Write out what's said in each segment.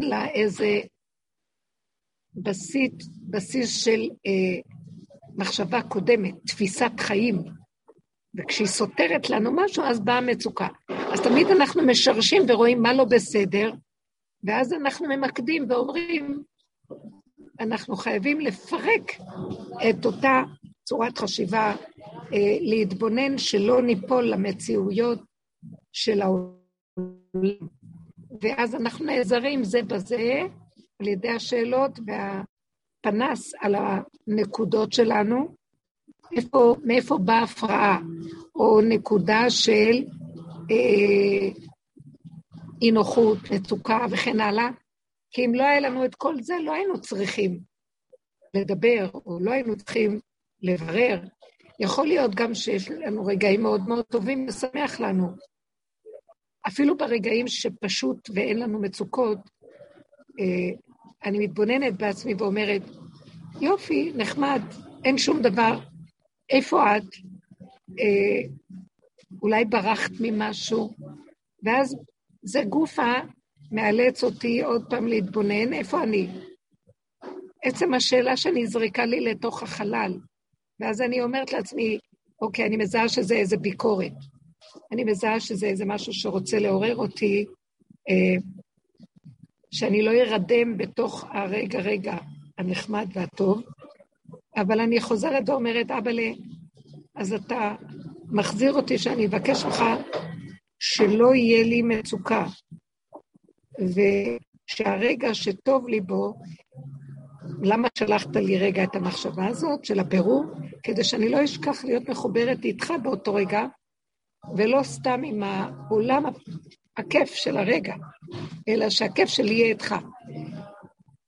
לה איזה בסיס, בסיס של אה, מחשבה קודמת, תפיסת חיים. וכשהיא סותרת לנו משהו, אז באה המצוקה. אז תמיד אנחנו משרשים ורואים מה לא בסדר, ואז אנחנו ממקדים ואומרים, אנחנו חייבים לפרק את אותה צורת חשיבה, אה, להתבונן שלא ניפול למציאויות של העולם. ואז אנחנו נעזרים זה בזה על ידי השאלות והפנס על הנקודות שלנו, איפה, מאיפה באה הפרעה, או נקודה של אה, אי נוחות, מצוקה וכן הלאה, כי אם לא היה לנו את כל זה, לא היינו צריכים לדבר, או לא היינו צריכים לברר. יכול להיות גם שיש לנו רגעים מאוד מאוד טובים ושמח לנו. אפילו ברגעים שפשוט ואין לנו מצוקות, אה, אני מתבוננת בעצמי ואומרת, יופי, נחמד, אין שום דבר, איפה את? אה, אולי ברחת ממשהו? ואז זה גופה מאלץ אותי עוד פעם להתבונן, איפה אני? עצם השאלה שנזרקה לי לתוך החלל. ואז אני אומרת לעצמי, אוקיי, אני מזהה שזה איזה ביקורת. אני מזהה שזה איזה משהו שרוצה לעורר אותי, אה, שאני לא ארדם בתוך הרגע רגע הנחמד והטוב, אבל אני חוזרת ואומרת, אבאלה, אז אתה מחזיר אותי שאני אבקש ממך שלא יהיה לי מצוקה, ושהרגע שטוב לי בו, למה שלחת לי רגע את המחשבה הזאת של הבירור? כדי שאני לא אשכח להיות מחוברת איתך באותו רגע, ולא סתם עם העולם הכיף של הרגע, אלא שהכיף שלי יהיה איתך.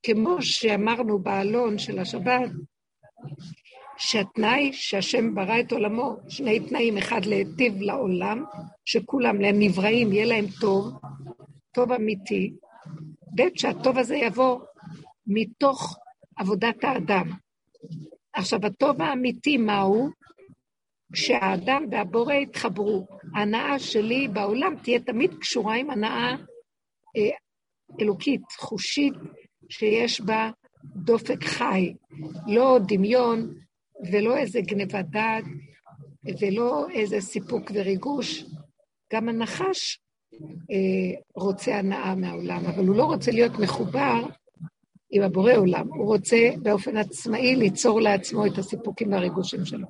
כמו שאמרנו בעלון של השבת, שהתנאי שהשם ברא את עולמו, שני תנאים, אחד להיטיב לעולם, שכולם להם נבראים, יהיה להם טוב, טוב אמיתי, ב' שהטוב הזה יבוא מתוך עבודת האדם. עכשיו, הטוב האמיתי מהו? כשהאדם והבורא יתחברו. ההנאה שלי בעולם תהיה תמיד קשורה עם הנאה אה, אלוקית, חושית, שיש בה דופק חי, לא דמיון ולא איזה גנבת דעת ולא איזה סיפוק וריגוש. גם הנחש אה, רוצה הנאה מהעולם, אבל הוא לא רוצה להיות מחובר עם הבורא עולם, הוא רוצה באופן עצמאי ליצור לעצמו את הסיפוקים והריגושים שלו.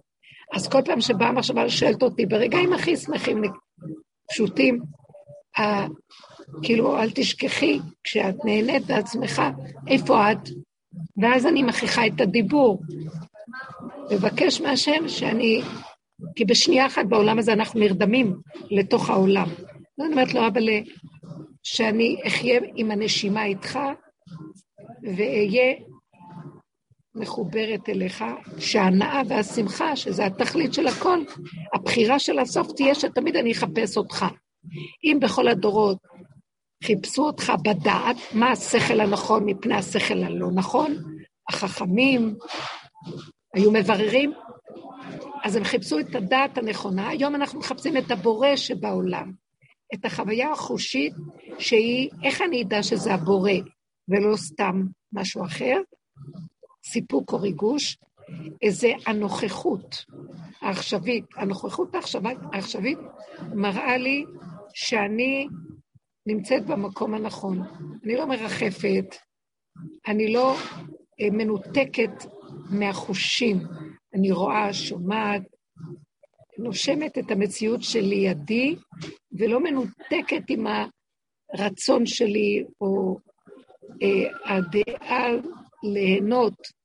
אז כל פעם שבאה המחשבה שואלת אותי, ברגעים הכי שמחים, פשוטים, ה, כאילו, אל תשכחי, כשאת נהנית בעצמך, איפה את? ואז אני מכריחה את הדיבור. מבקש מהשם שאני, כי בשנייה אחת בעולם הזה אנחנו נרדמים לתוך העולם. ואני אומרת לו, אבל שאני אחיה עם הנשימה איתך, ואהיה מחוברת אליך, שההנאה והשמחה, שזה התכלית של הכל, הבחירה של הסוף תהיה שתמיד אני אחפש אותך. אם בכל הדורות חיפשו אותך בדעת, מה השכל הנכון מפני השכל הלא נכון, החכמים היו מבררים, אז הם חיפשו את הדעת הנכונה, היום אנחנו מחפשים את הבורא שבעולם, את החוויה החושית שהיא, איך אני אדע שזה הבורא ולא סתם משהו אחר? סיפוק או ריגוש, זה הנוכחות העכשווית. הנוכחות העכשווית מראה לי שאני נמצאת במקום הנכון. אני לא מרחפת, אני לא אה, מנותקת מהחושים. אני רואה, שומעת, נושמת את המציאות שלידי, ולא מנותקת עם הרצון שלי או אה, הדעה ליהנות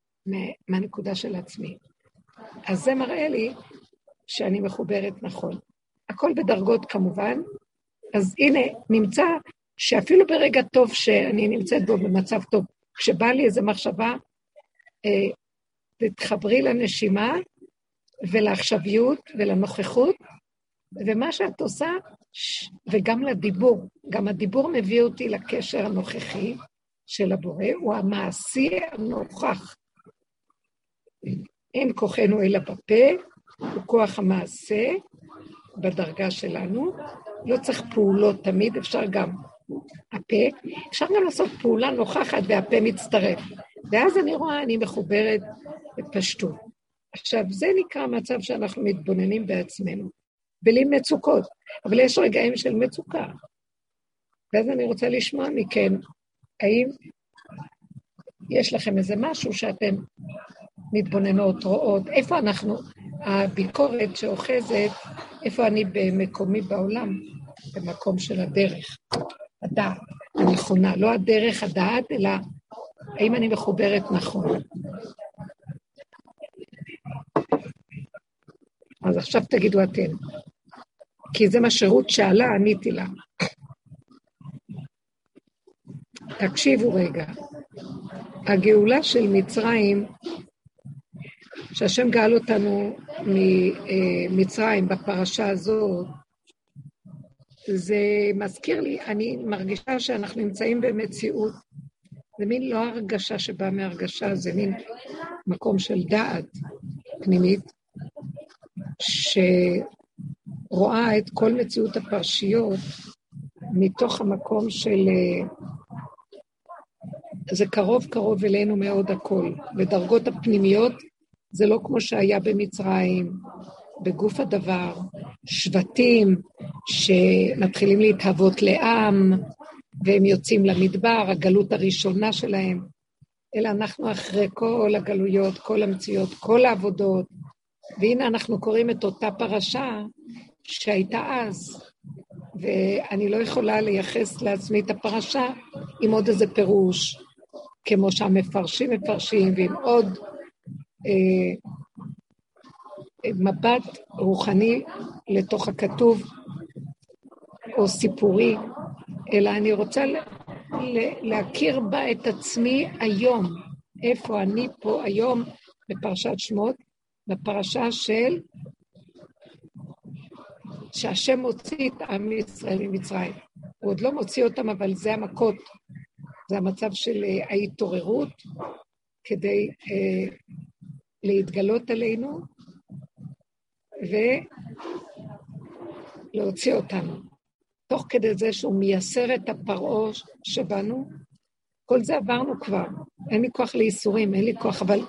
מהנקודה של עצמי. אז זה מראה לי שאני מחוברת נכון. הכל בדרגות כמובן, אז הנה, נמצא שאפילו ברגע טוב שאני נמצאת בו במצב טוב, כשבא לי איזו מחשבה, אה, תתחברי לנשימה ולעכשוויות ולנוכחות, ומה שאת עושה, וגם לדיבור, גם הדיבור מביא אותי לקשר הנוכחי של הבורא, הוא המעשי הנוכח. אין כוחנו אלא בפה, הוא כוח המעשה בדרגה שלנו. לא צריך פעולות תמיד, אפשר גם הפה, אפשר גם לעשות פעולה נוכחת והפה מצטרף. ואז אני רואה, אני מחוברת בפשטות. עכשיו, זה נקרא מצב שאנחנו מתבוננים בעצמנו. בלי מצוקות, אבל יש רגעים של מצוקה. ואז אני רוצה לשמוע מכם, האם יש לכם איזה משהו שאתם מתבוננות, רואות, איפה אנחנו, הביקורת שאוחזת, איפה אני במקומי בעולם, במקום של הדרך, הדעת הנכונה, לא הדרך הדעת, אלא האם אני מחוברת נכון. אז עכשיו תגידו אתם, כי זה מה שרות שאלה, עניתי לה. תקשיבו רגע, הגאולה של מצרים, שהשם גאל אותנו ממצרים בפרשה הזאת, זה מזכיר לי, אני מרגישה שאנחנו נמצאים במציאות, זה מין לא הרגשה שבאה מהרגשה, זה מין מקום של דעת פנימית, שרואה את כל מציאות הפרשיות מתוך המקום של זה קרוב קרוב אלינו מאוד הכל. בדרגות הפנימיות זה לא כמו שהיה במצרים, בגוף הדבר, שבטים שמתחילים להתהוות לעם, והם יוצאים למדבר, הגלות הראשונה שלהם, אלא אנחנו אחרי כל הגלויות, כל המציאות, כל העבודות, והנה אנחנו קוראים את אותה פרשה שהייתה אז, ואני לא יכולה לייחס לעצמי את הפרשה עם עוד איזה פירוש, כמו שהמפרשים מפרשים, ועם עוד מבט רוחני לתוך הכתוב, או סיפורי, אלא אני רוצה להכיר בה את עצמי היום, איפה אני פה היום בפרשת שמות, בפרשה של שהשם מוציא את עם ישראל ממצרים. הוא עוד לא מוציא אותם, אבל זה המכות. זה המצב של אה, ההתעוררות כדי אה, להתגלות עלינו ולהוציא אותנו. תוך כדי זה שהוא מייסר את הפרעה שבנו, כל זה עברנו כבר. אין לי כוח לייסורים, אין לי כוח, אבל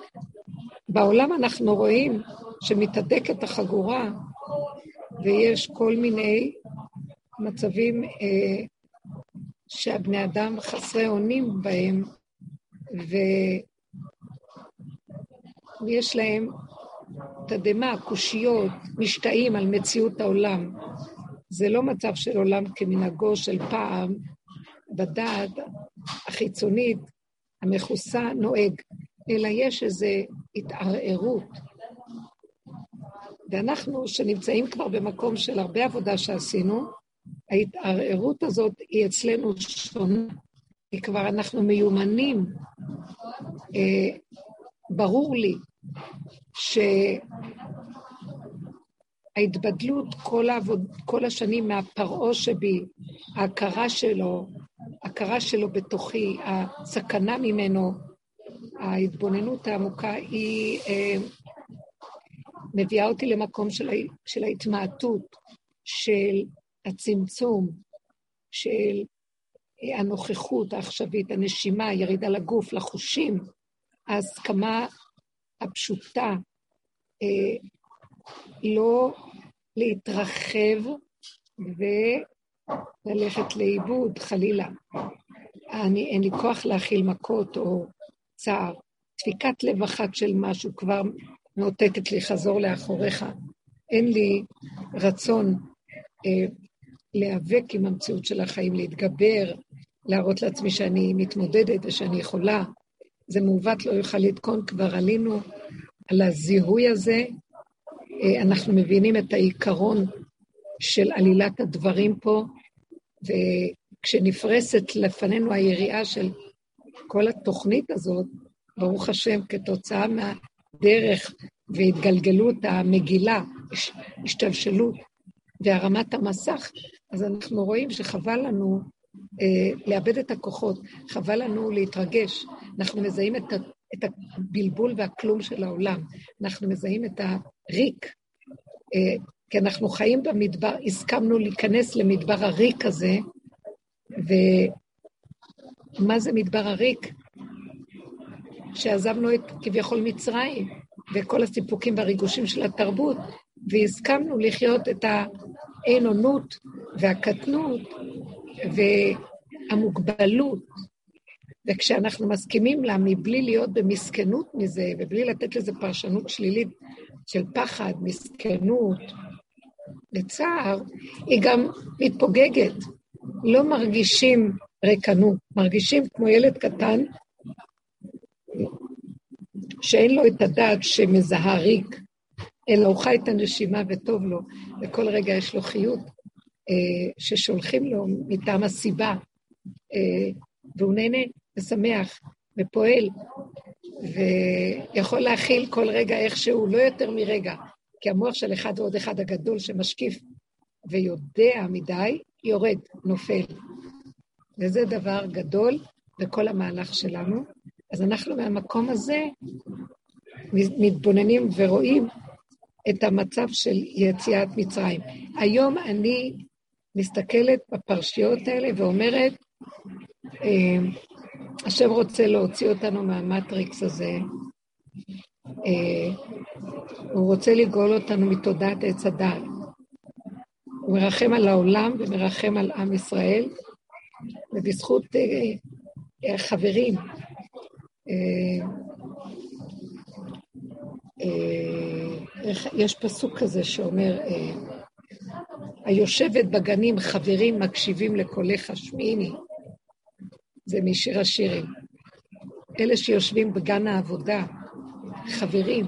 בעולם אנחנו רואים שמתהדקת החגורה ויש כל מיני מצבים אה, שהבני אדם חסרי אונים בהם, ויש להם תדהמה, קושיות, משתאים על מציאות העולם. זה לא מצב של עולם כמנהגו של פעם, בדעת החיצונית, המכוסה, נוהג, אלא יש איזו התערערות. ואנחנו, שנמצאים כבר במקום של הרבה עבודה שעשינו, ההתערערות הזאת היא אצלנו שונה, כי כבר אנחנו מיומנים. אה, ברור לי שההתבדלות כל, העבוד, כל השנים מהפרעה שבי, ההכרה שלו, הכרה שלו בתוכי, הסכנה ממנו, ההתבוננות העמוקה, היא אה, מביאה אותי למקום של, של ההתמעטות, של הצמצום של הנוכחות העכשווית, הנשימה, ירידה לגוף, לחושים, ההסכמה הפשוטה, אה, לא להתרחב וללכת לאיבוד, חלילה. אני, אין לי כוח להכיל מכות או צער. דפיקת לב אחת של משהו כבר מאותתת לי, חזור לאחוריך. אין לי רצון אה, להיאבק עם המציאות של החיים, להתגבר, להראות לעצמי שאני מתמודדת ושאני יכולה. זה מעוות לא יוכל לתקון, כבר עלינו על הזיהוי הזה. אה, אנחנו מבינים את העיקרון של עלילת הדברים פה, וכשנפרסת לפנינו היריעה של כל התוכנית הזאת, ברוך השם, כתוצאה מהדרך והתגלגלות המגילה, השתלשלות והרמת המסך, אז אנחנו רואים שחבל לנו אה, לאבד את הכוחות, חבל לנו להתרגש. אנחנו מזהים את, ה, את הבלבול והכלום של העולם, אנחנו מזהים את הריק, אה, כי אנחנו חיים במדבר, הסכמנו להיכנס למדבר הריק הזה, ומה זה מדבר הריק? שעזבנו את כביכול מצרים, וכל הסיפוקים והריגושים של התרבות, והסכמנו לחיות את האין-אונות והקטנות והמוגבלות. וכשאנחנו מסכימים לה מבלי להיות במסכנות מזה, ובלי לתת לזה פרשנות שלילית של פחד, מסכנות וצער, היא גם מתפוגגת. לא מרגישים ריקנות, מרגישים כמו ילד קטן שאין לו את הדעת שמזהה ריק, אלא הוא חי את הנשימה וטוב לו, וכל רגע יש לו חיות אה, ששולחים לו מטעם הסיבה, אה, והוא נהנה ושמח ופועל, ויכול להכיל כל רגע איכשהו, לא יותר מרגע, כי המוח של אחד ועוד אחד הגדול שמשקיף ויודע מדי, יורד, נופל. וזה דבר גדול בכל המהלך שלנו. אז אנחנו מהמקום הזה מתבוננים ורואים את המצב של יציאת מצרים. היום אני מסתכלת בפרשיות האלה ואומרת, אה, השם רוצה להוציא אותנו מהמטריקס הזה. אה, הוא רוצה לגאול אותנו מתודעת עץ הדת. הוא מרחם על העולם ומרחם על עם ישראל, ובזכות אה, חברים אה, אה, יש פסוק כזה שאומר, היושבת בגנים חברים מקשיבים לקולך השמיעיני. זה משיר השירים. אלה שיושבים בגן העבודה, חברים,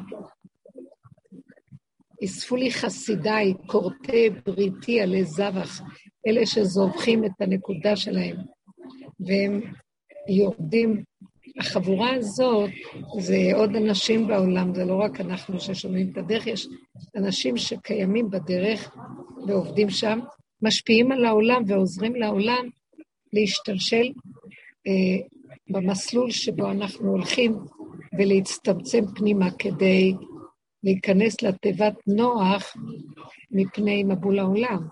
אספו לי חסידיי, כורתי בריתי עלי זבח, אלה שזובחים את הנקודה שלהם, והם יורדים החבורה הזאת זה עוד אנשים בעולם, זה לא רק אנחנו ששומעים את הדרך, יש אנשים שקיימים בדרך ועובדים שם, משפיעים על העולם ועוזרים לעולם להשתלשל במסלול שבו אנחנו הולכים ולהצטמצם פנימה כדי להיכנס לתיבת נוח מפני מבול העולם.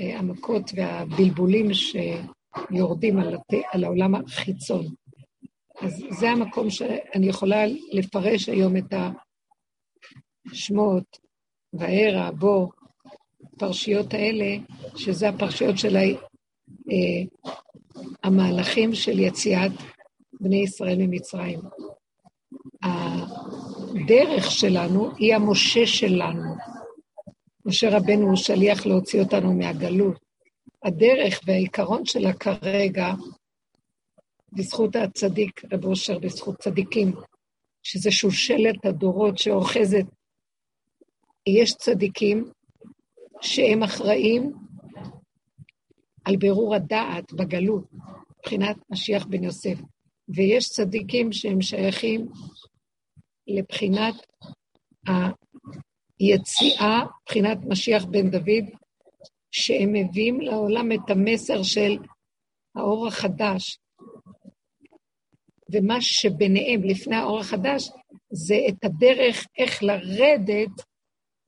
אה, המכות והבלבולים שיורדים על, הת... על העולם החיצון. אז זה המקום שאני יכולה לפרש היום את השמות, והערה, בו, פרשיות האלה, שזה הפרשיות של אה, המהלכים של יציאת בני ישראל ממצרים. הדרך שלנו היא המשה שלנו. משה רבנו הוא שליח להוציא אותנו מהגלות. הדרך והעיקרון שלה כרגע בזכות הצדיק, רב אושר, בזכות צדיקים, שזה שושלת הדורות שאוחזת. יש צדיקים שהם אחראים על בירור הדעת בגלות, מבחינת משיח בן יוסף, ויש צדיקים שהם שייכים לבחינת היציאה, מבחינת משיח בן דוד, שהם מביאים לעולם את המסר של האור החדש, ומה שביניהם, לפני האור החדש, זה את הדרך איך לרדת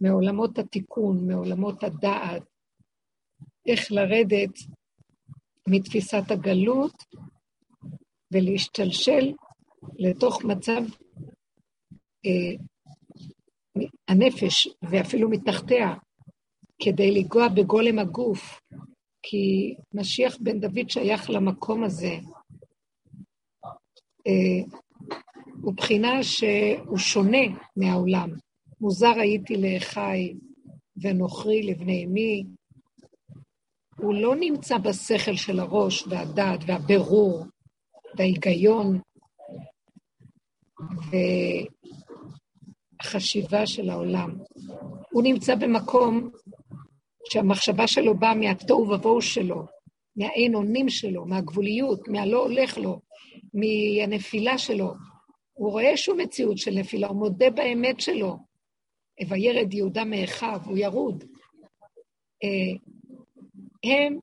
מעולמות התיקון, מעולמות הדעת, איך לרדת מתפיסת הגלות ולהשתלשל לתוך מצב אה, הנפש, ואפילו מתחתיה, כדי לנגוע בגולם הגוף, כי משיח בן דוד שייך למקום הזה, אה, הוא בחינה שהוא שונה מהעולם. מוזר הייתי לאחי ונוכרי לבני אמי. הוא לא נמצא בשכל של הראש והדעת והבירור וההיגיון והחשיבה של העולם. הוא נמצא במקום שהמחשבה שלו באה מהתוהו ובוהו שלו, מהאין אונים שלו, מהגבוליות, מהלא הולך לו, מהנפילה שלו. הוא רואה שהוא מציאות של נפילה, הוא מודה באמת שלו. וירד יהודה מאחיו, הוא ירוד. אה, הם,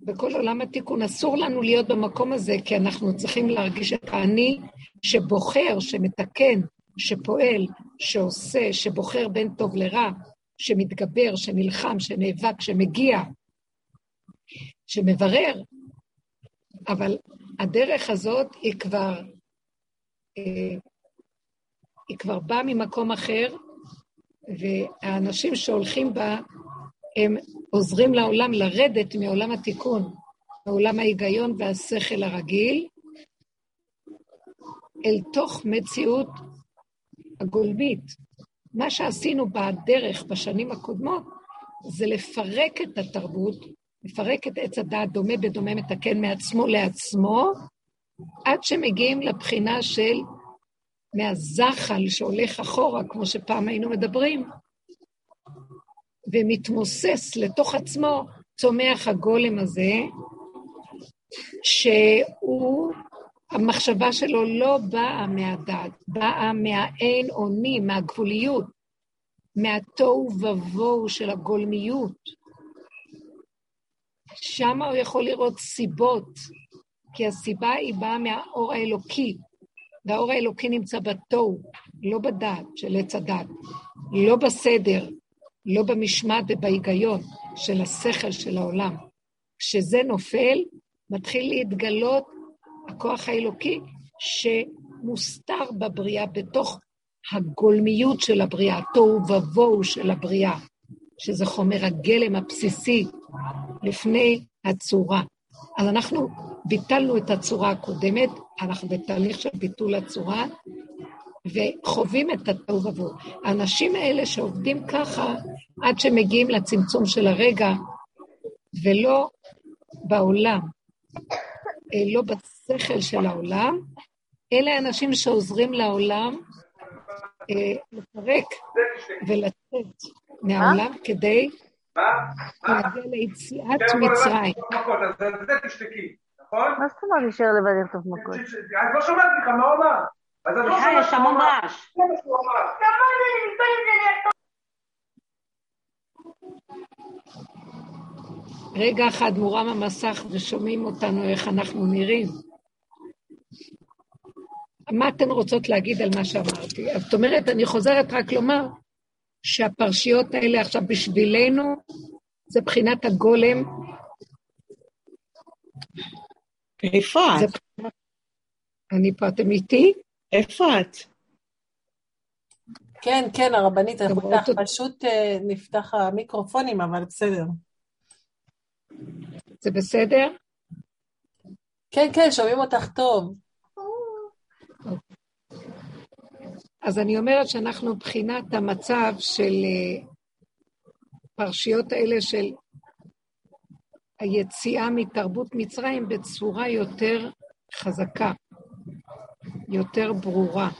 בכל עולם התיקון, אסור לנו להיות במקום הזה, כי אנחנו צריכים להרגיש את האני שבוחר, שמתקן, שפועל, שעושה, שבוחר בין טוב לרע, שמתגבר, שנלחם, שנאבק, שמגיע, שמברר, אבל הדרך הזאת היא כבר, אה, היא כבר באה ממקום אחר, והאנשים שהולכים בה, הם עוזרים לעולם לרדת מעולם התיקון, מעולם ההיגיון והשכל הרגיל, אל תוך מציאות הגולמית. מה שעשינו בדרך בשנים הקודמות, זה לפרק את התרבות, לפרק את עץ הדעת דומה בדומה מתקן מעצמו לעצמו, עד שמגיעים לבחינה של מהזחל שהולך אחורה, כמו שפעם היינו מדברים, ומתמוסס לתוך עצמו, צומח הגולם הזה, שהוא, המחשבה שלו לא באה מהדת, באה מהאין אוני, מהגבוליות, מהתוהו ובוהו של הגולמיות. שם הוא יכול לראות סיבות, כי הסיבה היא באה מהאור האלוקי, והאור האלוקי נמצא בתוהו, לא בדעת של עץ הדת, לא בסדר, לא במשמעת ובהיגיון של השכל של העולם. כשזה נופל, מתחיל להתגלות הכוח האלוקי שמוסתר בבריאה, בתוך הגולמיות של הבריאה, התוהו ובוהו של הבריאה, שזה חומר הגלם הבסיסי לפני הצורה. אז אנחנו ביטלנו את הצורה הקודמת, אנחנו בתהליך של ביטול הצורה, וחווים את התוהו ובוהו. האנשים האלה שעובדים ככה, עד שמגיעים לצמצום של הרגע, ולא בעולם, אה, לא בשכל של העולם, אלה האנשים שעוזרים לעולם אה, לפרק ולצאת מהעולם כדי להגיע ליציאת מצרים. מה זאת אומרת להישאר לבד לכתוב מכות? את לא שומעת בכלל מה הוא אמר. סליחה, יש המון רעש. רגע אחד מורם המסך ושומעים אותנו איך אנחנו נראים. מה אתן רוצות להגיד על מה שאמרתי? זאת אומרת, אני חוזרת רק לומר שהפרשיות האלה עכשיו בשבילנו זה בחינת הגולם. איפה את? אני פה, אתם איתי? איפה את? כן, כן, הרבנית, אנחנו איתך, פשוט נפתח המיקרופונים, אבל בסדר. זה בסדר? כן, כן, שומעים אותך טוב. אז אני אומרת שאנחנו מבחינת המצב של אה, פרשיות האלה של היציאה מתרבות מצרים בצורה יותר חזקה, יותר ברורה,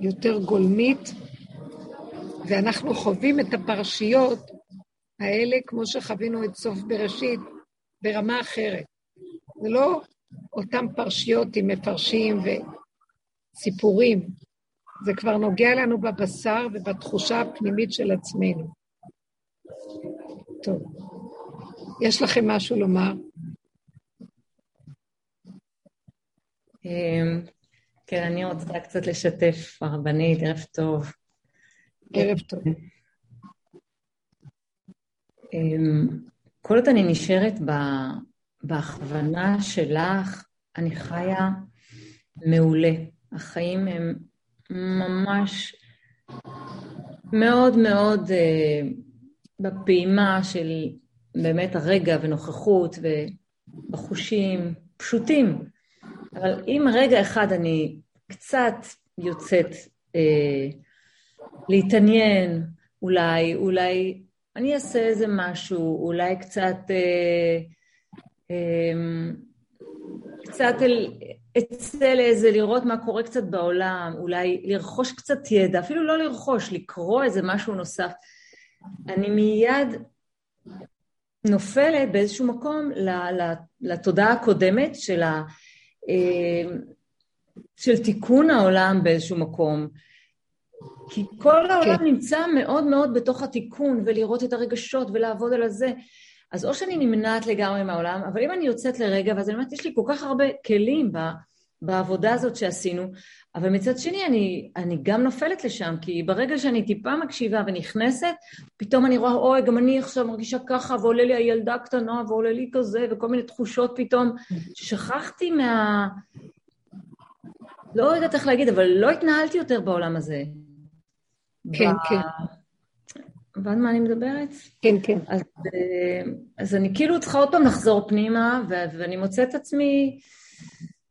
יותר גולמית, ואנחנו חווים את הפרשיות האלה כמו שחווינו את סוף בראשית ברמה אחרת. זה לא אותן פרשיות עם מפרשים וסיפורים, זה כבר נוגע לנו בבשר ובתחושה הפנימית של עצמנו. טוב, יש לכם משהו לומר? כן, אני רוצה קצת לשתף, הרבנית, ערב טוב. ערב טוב. אמ, כל עוד אני נשארת בהכוונה שלך, אני חיה מעולה. החיים הם ממש מאוד מאוד uh, בפעימה של באמת הרגע ונוכחות ובחושים פשוטים. אבל אם רגע אחד אני קצת יוצאת אה, להתעניין, אולי, אולי אני אעשה איזה משהו, אולי קצת, אה, אה, קצת אל, אצא לאיזה, לראות מה קורה קצת בעולם, אולי לרכוש קצת ידע, אפילו לא לרכוש, לקרוא איזה משהו נוסף. אני מיד נופלת באיזשהו מקום לתודעה הקודמת של, ה, של תיקון העולם באיזשהו מקום. כי כל העולם כן. נמצא מאוד מאוד בתוך התיקון, ולראות את הרגשות ולעבוד על הזה. אז או שאני נמנעת לגמרי מהעולם, אבל אם אני יוצאת לרגע, ואז אני אומרת, יש לי כל כך הרבה כלים בעבודה הזאת שעשינו, אבל מצד שני אני, אני גם נופלת לשם, כי ברגע שאני טיפה מקשיבה ונכנסת, פתאום אני רואה, אוי, גם אני עכשיו מרגישה ככה, ועולה לי הילדה הקטנה, ועולה לי כזה, וכל מיני תחושות פתאום, ששכחתי מה... לא יודעת איך להגיד, אבל לא התנהלתי יותר בעולם הזה. כן, ב... כן. הבנת מה אני מדברת? כן, כן. אז, אה, אז אני כאילו צריכה עוד פעם לחזור פנימה, ואני מוצאת עצמי,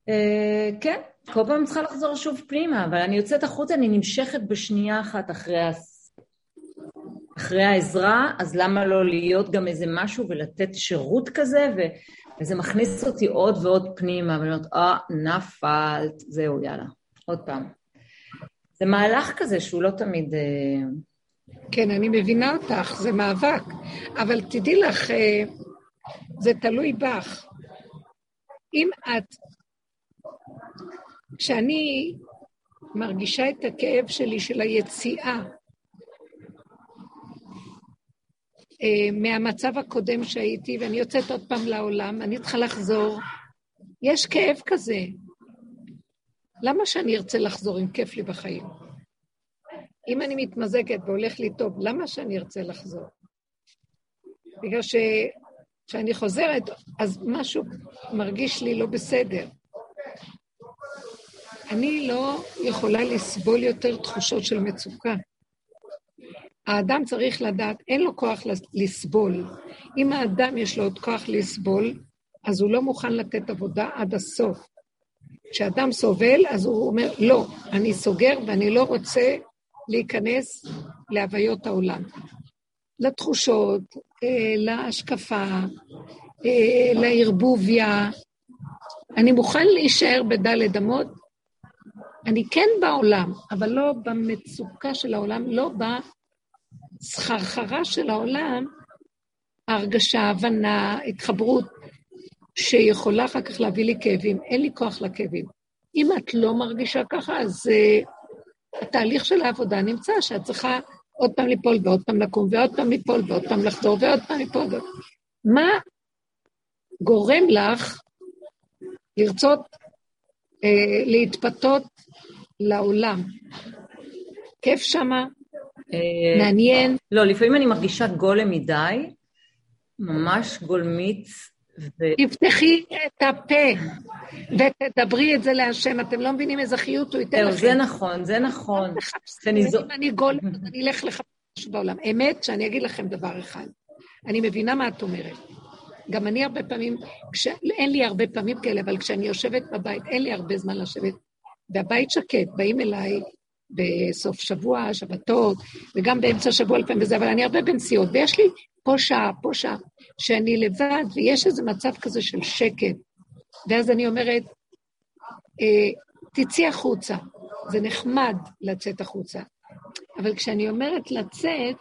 אה, כן, כל פעם צריכה לחזור שוב פנימה, אבל אני יוצאת החוצה, אני נמשכת בשנייה אחת אחרי, אחרי העזרה, אז למה לא להיות גם איזה משהו ולתת שירות כזה, ו, וזה מכניס אותי עוד ועוד פנימה, ואני אומרת, אה, נפלת, זהו, יאללה, עוד פעם. זה מהלך כזה שהוא לא תמיד... אה, כן, אני מבינה אותך, זה מאבק. אבל תדעי לך, אה, זה תלוי בך. אם את, כשאני מרגישה את הכאב שלי של היציאה אה, מהמצב הקודם שהייתי, ואני יוצאת עוד פעם לעולם, אני צריכה לחזור, יש כאב כזה. למה שאני ארצה לחזור אם כיף לי בחיים? אם אני מתמזגת והולך לי טוב, למה שאני ארצה לחזור? בגלל שכשאני חוזרת, אז משהו מרגיש לי לא בסדר. אני לא יכולה לסבול יותר תחושות של מצוקה. האדם צריך לדעת, אין לו כוח לסבול. אם האדם יש לו עוד כוח לסבול, אז הוא לא מוכן לתת עבודה עד הסוף. כשאדם סובל, אז הוא אומר, לא, אני סוגר ואני לא רוצה להיכנס להוויות העולם. לתחושות, אה, להשקפה, אה, לערבוביה. אני מוכן להישאר בדלת אמות. אני כן בעולם, אבל לא במצוקה של העולם, לא בסחרחרה של העולם, הרגשה, הבנה, התחברות, שיכולה אחר כך להביא לי כאבים. אין לי כוח לכאבים. אם את לא מרגישה ככה, אז uh, התהליך של העבודה נמצא שאת צריכה עוד פעם ליפול ועוד פעם לקום ועוד פעם ליפול ועוד פעם לחזור ועוד פעם ליפול. ועוד... מה גורם לך לרצות אה, להתפתות לעולם? כיף שמה? אה, מעניין? לא, לפעמים אני מרגישה גולם מדי, ממש גולמית, ו... תפתחי את הפה ותדברי את זה להשם, אתם לא מבינים איזה חיות הוא ייתן לכם. זה נכון, זה נכון. אם אני גולם, אני אלך לחפש משהו בעולם. אמת, שאני אגיד לכם דבר אחד. אני מבינה מה את אומרת. גם אני הרבה פעמים, כש... אין לי הרבה פעמים כאלה, אבל כשאני יושבת בבית, אין לי הרבה זמן לשבת, והבית שקט, באים אליי בסוף שבוע, שבתות, וגם באמצע השבוע לפעמים וזה, אבל אני הרבה בנסיעות, ויש לי פה שעה, פה שעה, שאני לבד, ויש איזה מצב כזה של שקט. ואז אני אומרת, אה, תצאי החוצה. זה נחמד לצאת החוצה. אבל כשאני אומרת לצאת,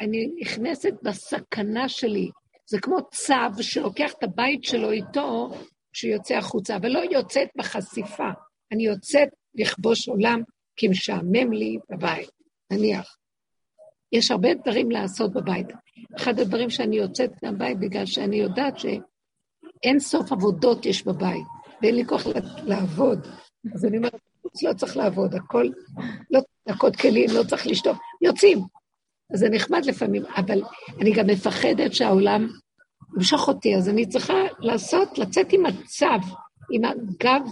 אני נכנסת בסכנה שלי. זה כמו צב שלוקח את הבית שלו איתו שיוצא החוצה, אבל לא יוצאת בחשיפה. אני יוצאת לכבוש עולם כי משעמם לי בבית, נניח. יש הרבה דברים לעשות בבית. אחד הדברים שאני יוצאת מהבית בגלל שאני יודעת שאין סוף עבודות יש בבית, ואין לי כוח לעבוד. אז אני אומרת, חוץ לא צריך לעבוד, הכל, לא צריך לנקות כלים, לא צריך לשטוף, יוצאים. אז זה נחמד לפעמים, אבל אני גם מפחדת שהעולם ימשוך אותי, אז אני צריכה לעשות, לצאת עם הצו, עם הגב,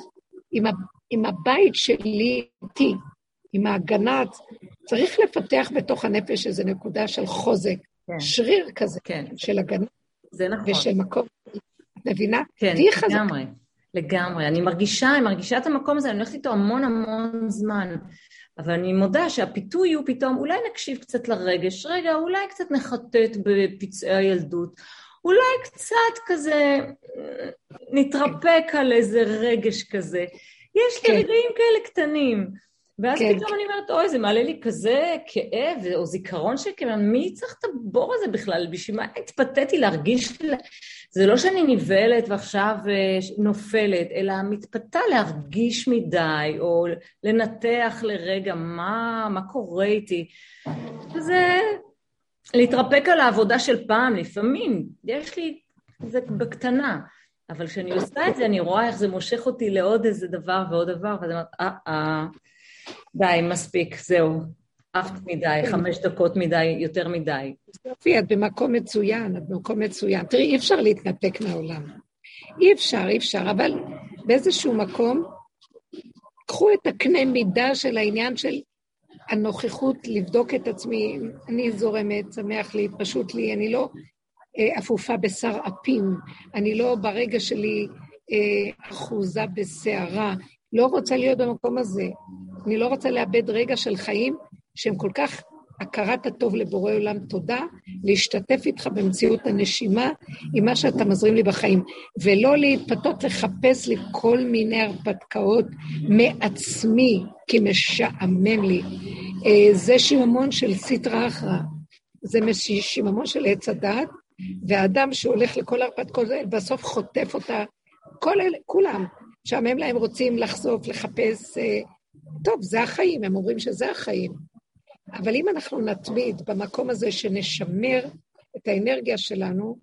עם, עם הבית שלי איתי, עם ההגנה, צריך לפתח בתוך הנפש איזו נקודה של חוזק, כן. שריר כזה, כן. של הגנה. זה נכון. ושל מקום. את מבינה? כן, לגמרי. חזק. לגמרי. אני מרגישה, אני מרגישה את המקום הזה, אני הולכת איתו המון המון זמן. אבל אני מודה שהפיתוי הוא פתאום, אולי נקשיב קצת לרגש, רגע, אולי קצת נחטט בפצעי הילדות, אולי קצת כזה נתרפק על איזה רגש כזה. יש לי כן. רגעים כאלה קטנים. ואז כן. פתאום אני אומרת, אוי, זה מעלה לי כזה כאב, או זיכרון כאב, מי צריך את הבור הזה בכלל? בשביל מה התפתיתי להרגיש... זה לא שאני נבהלת ועכשיו אה, נופלת, אלא מתפתה להרגיש מדי, או לנתח לרגע מה, מה קורה איתי. וזה להתרפק על העבודה של פעם, לפעמים, יש לי, זה בקטנה. אבל כשאני עושה את זה, אני רואה איך זה מושך אותי לעוד איזה דבר ועוד דבר, ואז אני אומרת, אה, אה, די, מספיק, זהו. עפת מדי, חמש דקות מדי, יותר מדי. יופי, את במקום מצוין, את במקום מצוין. תראי, אי אפשר להתנתק מהעולם. אי אפשר, אי אפשר, אבל באיזשהו מקום, קחו את הקנה מידה של העניין של הנוכחות, לבדוק את עצמי, אני זורמת, שמח לי, פשוט לי, אני לא אפופה בשר אפים, אני לא ברגע שלי אה, אחוזה בסערה, לא רוצה להיות במקום הזה. אני לא רוצה לאבד רגע של חיים שהם כל כך הכרת הטוב לבורא עולם. תודה, להשתתף איתך במציאות הנשימה עם מה שאתה מזרים לי בחיים, ולא להתפתות לחפש לי כל מיני הרפתקאות מעצמי, כי משעמם לי. אה, זה שיממון של סטרא אחרא, זה שיממון של עץ הדת, והאדם שהולך לכל הרפתקאות האלה, בסוף חוטף אותה, כל אלה, כולם, משעמם להם רוצים לחשוף, לחפש, אה, טוב, זה החיים, הם אומרים שזה החיים. אבל אם אנחנו נתמיד במקום הזה שנשמר את האנרגיה שלנו,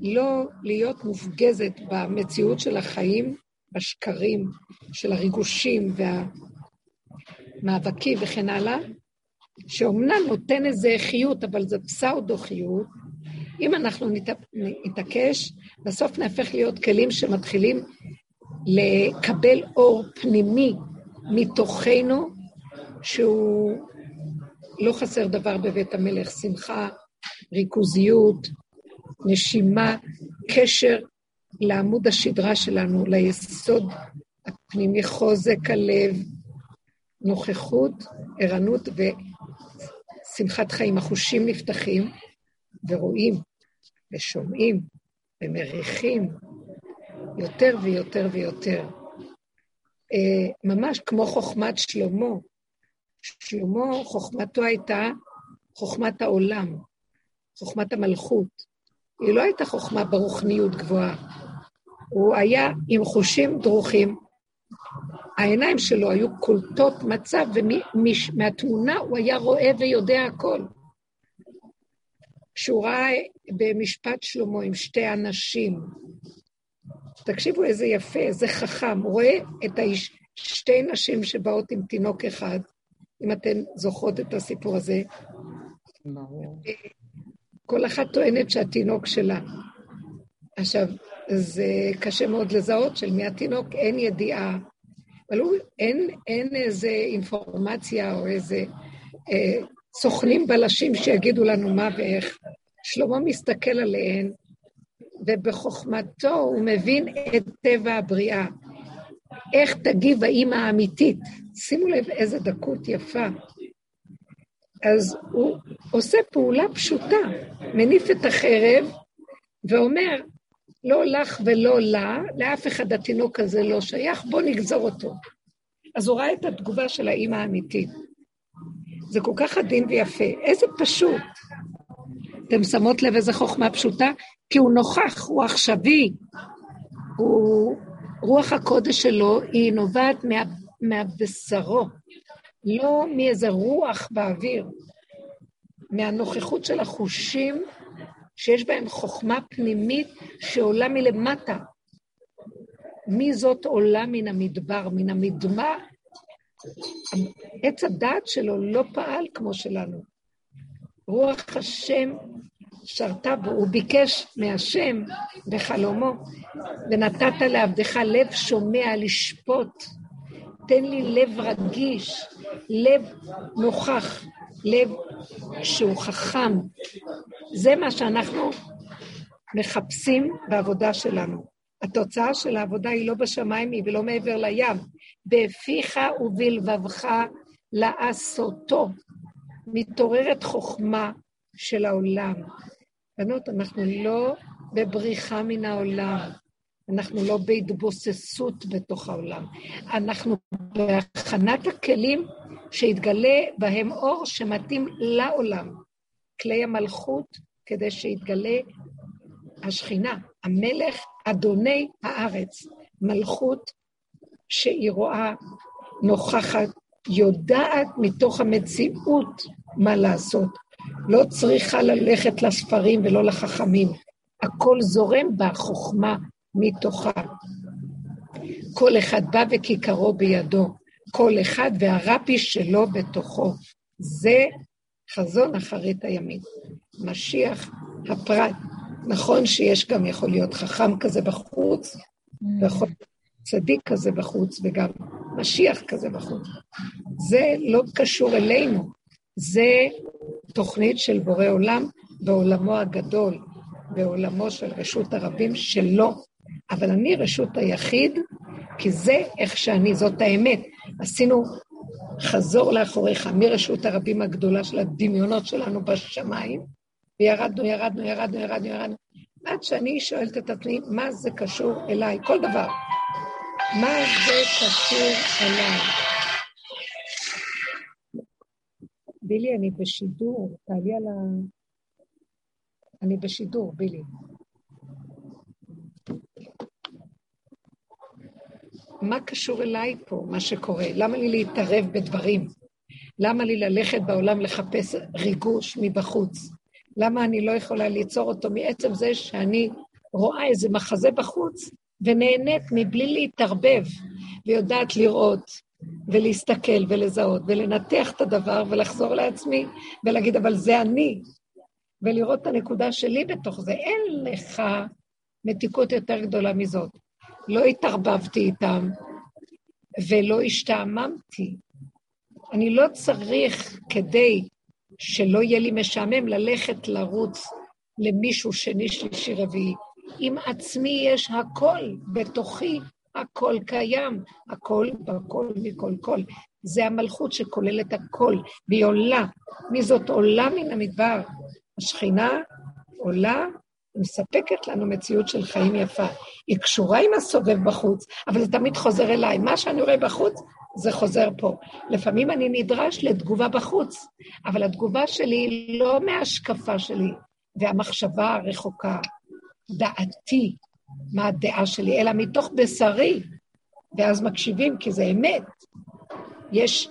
לא להיות מופגזת במציאות של החיים, בשקרים, של הריגושים והמאבקים וכן הלאה, שאומנם נותן איזה חיות, אבל זה פסאודו-חיות, אם אנחנו נתעקש, בסוף נהפך להיות כלים שמתחילים לקבל אור פנימי מתוכנו, שהוא לא חסר דבר בבית המלך, שמחה, ריכוזיות, נשימה, קשר לעמוד השדרה שלנו, ליסוד הפנימי, חוזק הלב, נוכחות, ערנות ושמחת חיים. החושים נפתחים ורואים ושומעים ומריחים יותר ויותר ויותר. אה, ממש כמו חוכמת שלמה, שלמה, חוכמתו הייתה חוכמת העולם, חוכמת המלכות. היא לא הייתה חוכמה ברוחניות גבוהה. הוא היה עם חושים דרוכים. העיניים שלו היו קולטות מצב, ומהתמונה הוא היה רואה ויודע הכל. כשהוא ראה במשפט שלמה עם שתי אנשים, תקשיבו איזה יפה, איזה חכם, הוא רואה את האיש, שתי נשים שבאות עם תינוק אחד, אם אתן זוכרות את הסיפור הזה. ברור. כל אחת טוענת שהתינוק שלה. עכשיו, זה קשה מאוד לזהות של מי התינוק, אין ידיעה, אבל הוא, אין, אין איזה אינפורמציה או איזה אה, סוכנים בלשים שיגידו לנו מה ואיך. שלמה מסתכל עליהן, ובחוכמתו הוא מבין את טבע הבריאה. איך תגיב האימא האמיתית? שימו לב איזה דקות יפה. אז הוא עושה פעולה פשוטה, מניף את החרב ואומר, לא לך ולא לה, לאף אחד התינוק הזה לא שייך, בוא נגזור אותו. אז הוא ראה את התגובה של האימא האמיתית. זה כל כך עדין ויפה, איזה פשוט. אתם שמות לב איזה חוכמה פשוטה? כי הוא נוכח, הוא עכשווי, הוא רוח הקודש שלו היא נובעת מה, מהבשרו, לא מאיזה רוח באוויר, מהנוכחות של החושים שיש בהם חוכמה פנימית שעולה מלמטה. מי זאת עולה מן המדבר, מן המדמה? עץ הדעת שלו לא פעל כמו שלנו. רוח השם שרתה בו, הוא ביקש מהשם בחלומו, ונתת לעבדך לב שומע לשפוט. תן לי לב רגיש, לב נוכח, לב שהוא חכם. זה מה שאנחנו מחפשים בעבודה שלנו. התוצאה של העבודה היא לא בשמיים, היא ולא מעבר לים. בפיך ובלבבך לעשותו. מתעוררת חוכמה של העולם. בנות, אנחנו לא בבריחה מן העולם, אנחנו לא בהתבוססות בתוך העולם, אנחנו בהכנת הכלים שיתגלה בהם אור שמתאים לעולם, כלי המלכות, כדי שיתגלה השכינה, המלך, אדוני הארץ, מלכות שהיא רואה, נוכחת, יודעת מתוך המציאות מה לעשות, לא צריכה ללכת לספרים ולא לחכמים. הכל זורם בחוכמה מתוכה. כל אחד בא וכיכרו בידו, כל אחד והרפי שלו בתוכו. זה חזון אחרית הימים. משיח הפרט. נכון שיש גם יכול להיות חכם כזה בחוץ, ויכול להיות צדיק כזה בחוץ, וגם משיח כזה בחוץ. זה לא קשור אלינו, זה תוכנית של בורא עולם בעולמו הגדול, בעולמו של רשות הרבים שלו. אבל אני רשות היחיד, כי זה איך שאני, זאת האמת. עשינו חזור לאחוריך מרשות הרבים הגדולה של הדמיונות שלנו בשמיים, וירדנו, ירדנו, ירדנו, ירדנו, ירדנו, עד שאני שואלת את עצמי, מה זה קשור אליי? כל דבר. מה זה קשור אליי? בילי, אני בשידור, תעלי על ה... אני בשידור, בילי. מה קשור אליי פה, מה שקורה? למה לי להתערב בדברים? למה לי ללכת בעולם לחפש ריגוש מבחוץ? למה אני לא יכולה ליצור אותו מעצם זה שאני רואה איזה מחזה בחוץ ונהנית מבלי להתערבב, ויודעת לראות ולהסתכל ולזהות ולנתח את הדבר ולחזור לעצמי ולהגיד, אבל זה אני, ולראות את הנקודה שלי בתוך זה. אין לך מתיקות יותר גדולה מזאת. לא התערבבתי איתם ולא השתעממתי. אני לא צריך, כדי שלא יהיה לי משעמם, ללכת לרוץ למישהו שני, שלישי, רביעי. עם עצמי יש הכל, בתוכי הכל קיים, הכל בכל מכל כל. זה המלכות שכוללת הכל, והיא עולה. מי זאת עולה מן המדבר? השכינה עולה ומספקת לנו מציאות של חיים יפה. היא קשורה עם הסובב בחוץ, אבל זה תמיד חוזר אליי. מה שאני רואה בחוץ, זה חוזר פה. לפעמים אני נדרש לתגובה בחוץ, אבל התגובה שלי היא לא מההשקפה שלי והמחשבה הרחוקה, דעתי, מה הדעה שלי, אלא מתוך בשרי, ואז מקשיבים, כי זה אמת. יש,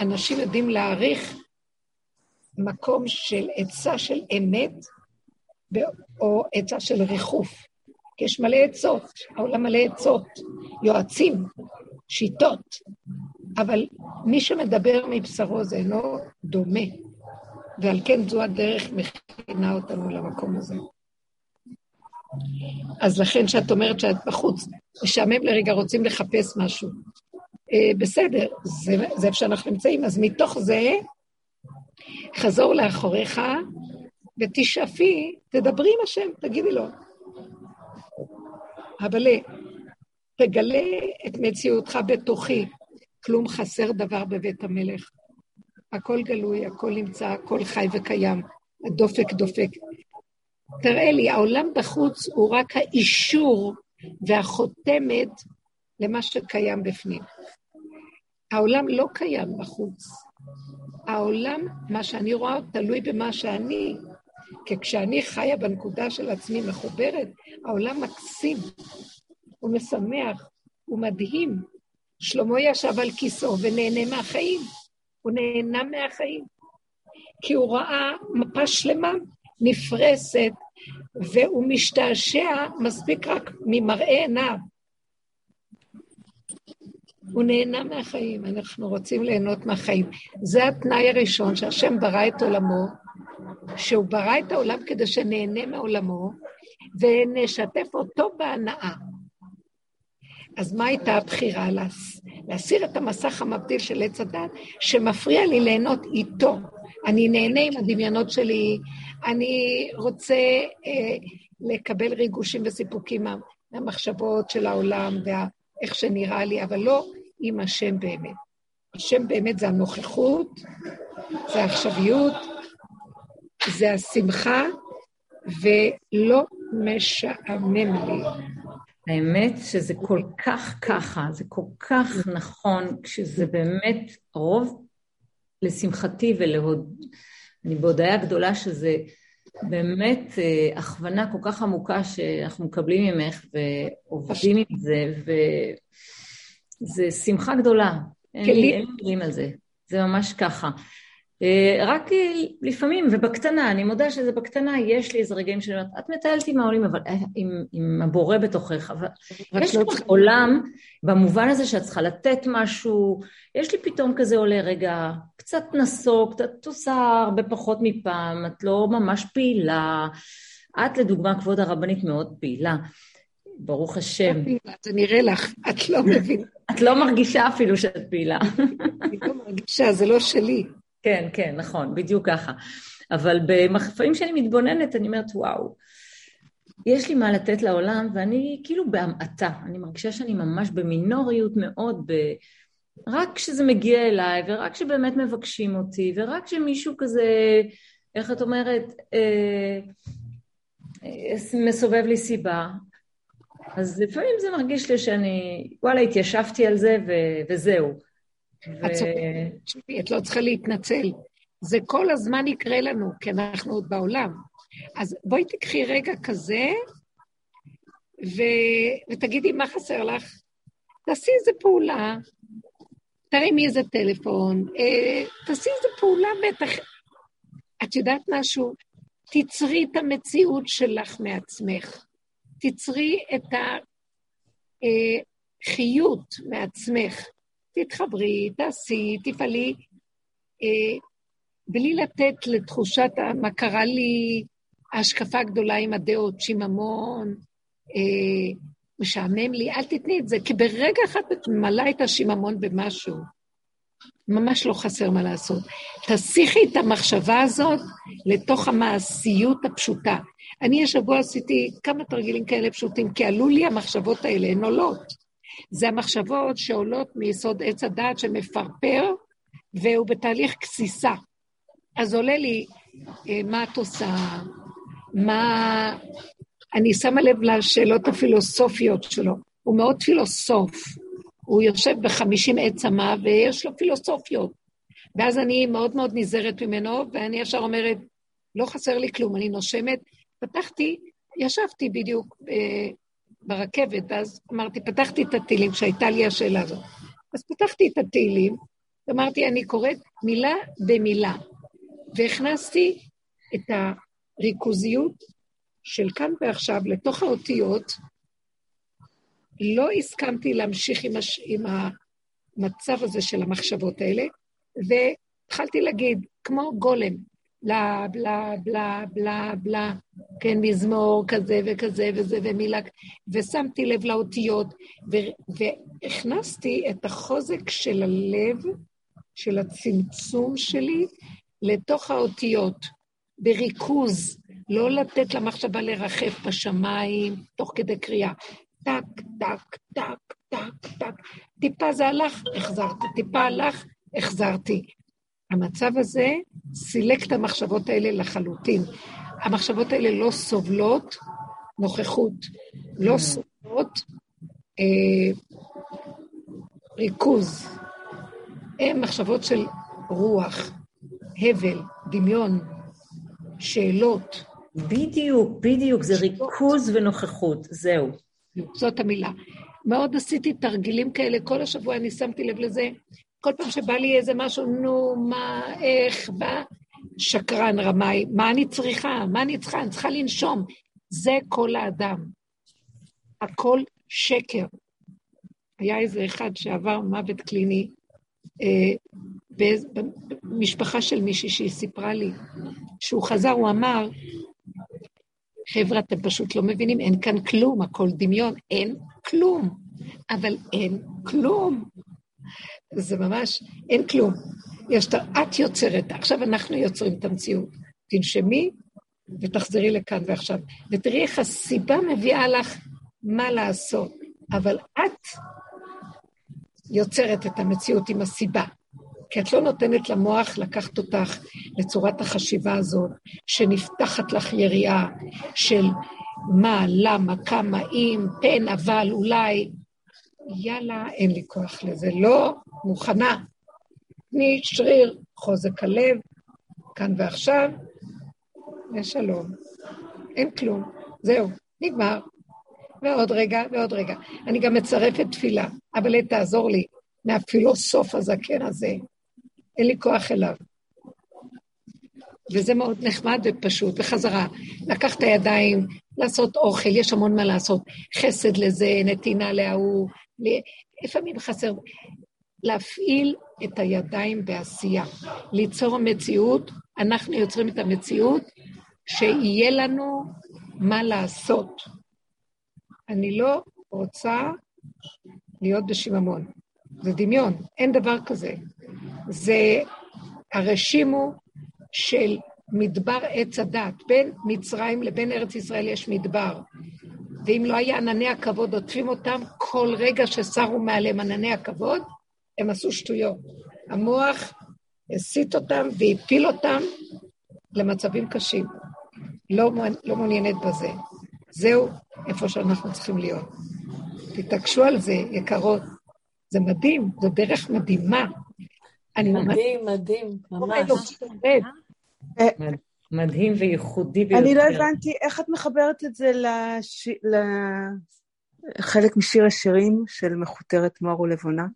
אנשים יודעים להעריך מקום של עצה של אמת, או עצה של ריחוף. כי יש מלא עצות, העולם מלא עצות, יועצים, שיטות, אבל מי שמדבר מבשרו זה אינו דומה, ועל כן זו הדרך מכינה אותנו למקום הזה. אז לכן כשאת אומרת שאת בחוץ, משעמם לרגע, רוצים לחפש משהו. אה, בסדר, זה, זה איפה שאנחנו נמצאים. אז מתוך זה, חזור לאחוריך ותשאפי, תדברי עם השם, תגידי לו. אבל תגלה את מציאותך בתוכי. כלום חסר דבר בבית המלך. הכל גלוי, הכל נמצא, הכל חי וקיים. הדופק דופק. תראה לי, העולם בחוץ הוא רק האישור והחותמת למה שקיים בפנים. העולם לא קיים בחוץ. העולם, מה שאני רואה, תלוי במה שאני. כי כשאני חיה בנקודה של עצמי מחוברת, העולם מקסים, הוא משמח, הוא מדהים. שלמה ישב על כיסאו ונהנה מהחיים. הוא נהנה מהחיים. כי הוא ראה מפה שלמה נפרסת, והוא משתעשע מספיק רק ממראה עיניו. הוא נהנה מהחיים, אנחנו רוצים ליהנות מהחיים. זה התנאי הראשון, שהשם ברא את עולמו, שהוא ברא את העולם כדי שנהנה מעולמו, ונשתף אותו בהנאה. אז מה הייתה הבחירה? להסיר את המסך המבדיל של עץ הדת, שמפריע לי ליהנות איתו. אני נהנה עם הדמיונות שלי, אני רוצה אה, לקבל ריגושים וסיפוקים מה, מהמחשבות של העולם ואיך שנראה לי, אבל לא עם השם באמת. השם באמת זה הנוכחות, זה העכשוויות, זה השמחה, ולא משעמם לי. האמת שזה כל כך ככה, זה כל כך נכון, כשזה באמת רוב לשמחתי ולהוד... אני בהודיה גדולה שזה באמת אה, הכוונה כל כך עמוקה שאנחנו מקבלים ממך ועובדים עם זה, וזה שמחה גדולה. אין לי מילים על זה, זה ממש ככה. אה, רק לפעמים, ובקטנה, אני מודה שזה בקטנה, יש לי איזה רגעים שאני אומרת, את מטיילת עם העולים, אבל אה, עם, עם הבורא בתוכך, אבל יש לא לך עולם במובן הזה שאת צריכה לתת משהו, יש לי פתאום כזה עולה רגע, קצת נסוג, קצת עושה הרבה פחות מפעם, את לא ממש פעילה, את לדוגמה, כבוד הרבנית, מאוד פעילה. ברוך השם. זה נראה לך, את לא מבינה. את לא מרגישה אפילו שאת פעילה. אני לא מרגישה, זה לא שלי. כן, כן, נכון, בדיוק ככה. אבל במחפאים שאני מתבוננת, אני אומרת, וואו, יש לי מה לתת לעולם, ואני כאילו בהמעטה. אני מרגישה שאני ממש במינוריות מאוד, ב... רק כשזה מגיע אליי, ורק כשבאמת מבקשים אותי, ורק כשמישהו כזה, איך את אומרת, אה, אה, מסובב לי סיבה, אז לפעמים זה מרגיש לי שאני, וואלה, התיישבתי על זה ו- וזהו. את לא צריכה להתנצל. זה כל הזמן יקרה לנו, כי אנחנו עוד בעולם. אז בואי תקחי רגע כזה, ו... ותגידי מה חסר לך. תעשי איזה פעולה, תרימי איזה טלפון, אה, תעשי איזה פעולה בטח. את יודעת משהו? תצרי את המציאות שלך מעצמך. תצרי את החיות מעצמך. תתחברי, תעשי, תפעלי, אה, בלי לתת לתחושת מה קרה לי, ההשקפה הגדולה עם הדעות, שיממון, אה, משעמם לי, אל תתני את זה, כי ברגע אחד את ממלאה את השיממון במשהו. ממש לא חסר מה לעשות. תסיכי את המחשבה הזאת לתוך המעשיות הפשוטה. אני השבוע עשיתי כמה תרגילים כאלה פשוטים, כי עלו לי המחשבות האלה, הן עולות. זה המחשבות שעולות מיסוד עץ הדעת שמפרפר, והוא בתהליך גסיסה. אז עולה לי, אה, מה את עושה? מה... אני שמה לב לשאלות הפילוסופיות שלו. הוא מאוד פילוסוף. הוא יושב בחמישים עץ אמה ויש לו פילוסופיות. ואז אני מאוד מאוד נזהרת ממנו, ואני ישר אומרת, לא חסר לי כלום, אני נושמת. פתחתי, ישבתי בדיוק אה, ברכבת, ואז אמרתי, פתחתי את התהילים, כשהייתה לי השאלה הזאת. אז פתחתי את התהילים, ואמרתי, אני קוראת מילה במילה, והכנסתי את הריכוזיות של כאן ועכשיו לתוך האותיות, לא הסכמתי להמשיך עם, הש... עם המצב הזה של המחשבות האלה, והתחלתי להגיד, כמו גולם, בלה, בלה, בלה, בלה, בלה, כן, מזמור כזה וכזה וזה ומילה, ושמתי לב לאותיות, ו, והכנסתי את החוזק של הלב, של הצמצום שלי, לתוך האותיות, בריכוז, לא לתת למחשבה לרחף בשמיים תוך כדי קריאה. טק, טק, טק, טק, טק. טיפה זה הלך, החזרתי, טיפה הלך, החזרתי. המצב הזה סילק את המחשבות האלה לחלוטין. המחשבות האלה לא סובלות נוכחות, לא mm. סובלות אה, ריכוז. הן מחשבות של רוח, הבל, דמיון, שאלות. בדיוק, בדיוק, זה ריכוז ונוכחות, זהו. זאת המילה. מאוד עשיתי תרגילים כאלה, כל השבוע אני שמתי לב לזה, כל פעם שבא לי איזה משהו, נו, מה, איך, בא, שקרן, רמאי, מה אני צריכה? מה אני צריכה? אני צריכה לנשום. זה כל האדם. הכל שקר. היה איזה אחד שעבר מוות קליני, אה, במשפחה של מישהי שהיא סיפרה לי, שהוא חזר, הוא אמר, חבר'ה, אתם פשוט לא מבינים, אין כאן כלום, הכל דמיון, אין כלום. אבל אין כלום. זה ממש, אין כלום. יש, את יוצרת, עכשיו אנחנו יוצרים את המציאות. תנשמי ותחזרי לכאן ועכשיו. ותראי איך הסיבה מביאה לך מה לעשות, אבל את יוצרת את המציאות עם הסיבה. כי את לא נותנת למוח לקחת אותך לצורת החשיבה הזאת, שנפתחת לך יריעה של מה, למה, כמה, אם, פן, אבל, אולי. יאללה, אין לי כוח לזה. לא מוכנה. תני שריר, חוזק הלב, כאן ועכשיו, ושלום. אין כלום. זהו, נגמר. ועוד רגע, ועוד רגע. אני גם מצרפת תפילה. אבל תעזור לי מהפילוסוף הזקן הזה. אין לי כוח אליו. וזה מאוד נחמד ופשוט, וחזרה. לקח את הידיים, לעשות אוכל, יש המון מה לעשות. חסד לזה, נתינה להוא, לפעמים חסר. להפעיל את הידיים בעשייה, ליצור מציאות, אנחנו יוצרים את המציאות, שיהיה לנו מה לעשות. אני לא רוצה להיות בשיממון. זה דמיון, אין דבר כזה. זה הרשימו של מדבר עץ הדת. בין מצרים לבין ארץ ישראל יש מדבר. ואם לא היה ענני הכבוד עוטפים אותם, כל רגע שסרו מעליהם ענני הכבוד, הם עשו שטויות. המוח הסיט אותם והפיל אותם למצבים קשים. לא, לא מעוניינת בזה. זהו איפה שאנחנו צריכים להיות. תתעקשו על זה, יקרות. זה מדהים, זו דרך מדהימה. מדהים, מדהים, ממש. מדהים וייחודי ביותר. אני לא הבנתי איך את מחברת את זה לחלק משיר השירים של מכותרת מור ולבונה.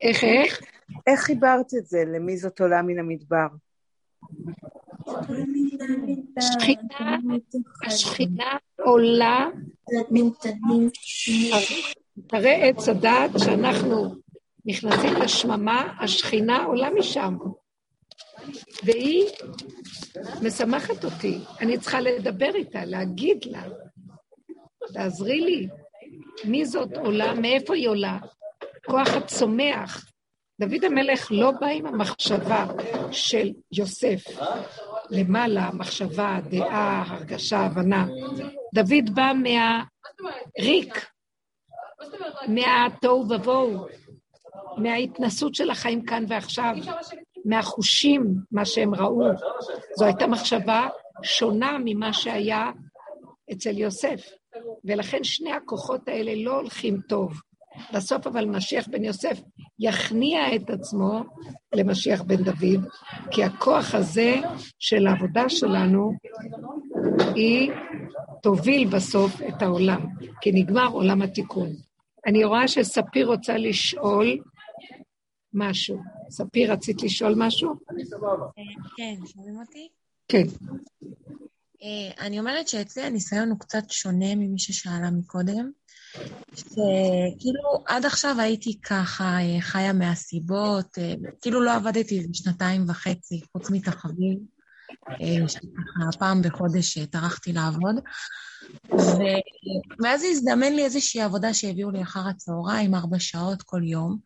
איך, איך? איך חיברת את זה למי זאת עולה מן המדבר? השכינה, השכינה עולה, תראה עץ הדעת שאנחנו נכנסים לשממה, השכינה עולה משם. והיא משמחת אותי. אני צריכה לדבר איתה, להגיד לה, תעזרי לי, מי זאת עולה, מאיפה היא עולה, כוח הצומח. דוד המלך לא בא עם המחשבה של יוסף, למעלה, מחשבה, דעה, הרגשה, הבנה. דוד בא מהריק, מהתוהו ובוהו, מההתנסות של החיים כאן ועכשיו, מהחושים, מה שהם ראו. זו הייתה מחשבה שונה ממה שהיה אצל יוסף. ולכן שני הכוחות האלה לא הולכים טוב. בסוף אבל משיח בן יוסף יכניע את עצמו למשיח בן דוד, כי הכוח הזה של העבודה שלנו, היא תוביל בסוף את העולם, כי נגמר עולם התיקון. אני רואה שספיר רוצה לשאול משהו. ספיר, רצית לשאול משהו? כן, שומעים אותי? כן. אה, אני אומרת שאצלי הניסיון הוא קצת שונה ממי ששאלה מקודם. שכאילו עד עכשיו הייתי ככה אה, חיה מהסיבות, אה, כאילו לא עבדתי איזה שנתיים וחצי, חוץ מתחביב, שככה פעם בחודש טרחתי לעבוד. ואז הזדמן לי איזושהי עבודה שהביאו לי אחר הצהריים, ארבע שעות כל יום.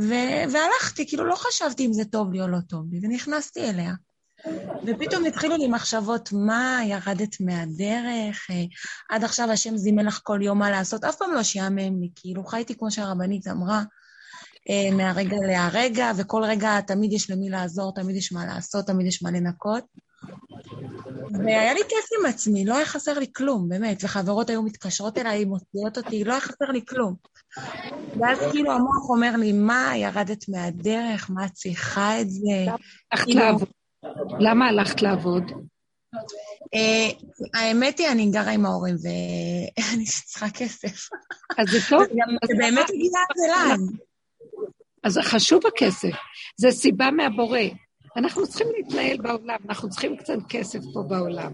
ו- והלכתי, כאילו לא חשבתי אם זה טוב לי או לא טוב לי, ונכנסתי אליה. ופתאום התחילו לי מחשבות, מה, ירדת מהדרך? אה, עד עכשיו השם זימן לך כל יום מה לעשות, אף פעם לא שיאמם לי, כאילו חייתי כמו שהרבנית אמרה, אה, מהרגע להרגע, וכל רגע תמיד יש למי לעזור, תמיד יש מה לעשות, תמיד יש מה לנקות. והיה לי כיף עם עצמי, לא היה חסר לי כלום, באמת. וחברות היו מתקשרות אליי, מוציאות אותי, לא היה חסר לי כלום. ואז כאילו המוח אומר לי, מה, ירדת מהדרך? מה את צריכה את זה? הלכת כאילו- לעבוד. למה הלכת לעבוד? אה, האמת היא, אני גרה עם ההורים ואני צריכה כסף. אז זה טוב. זה באמת הגיע אליי. אז חשוב הכסף. זה סיבה מהבורא. אנחנו צריכים להתנהל בעולם, אנחנו צריכים קצת כסף פה בעולם.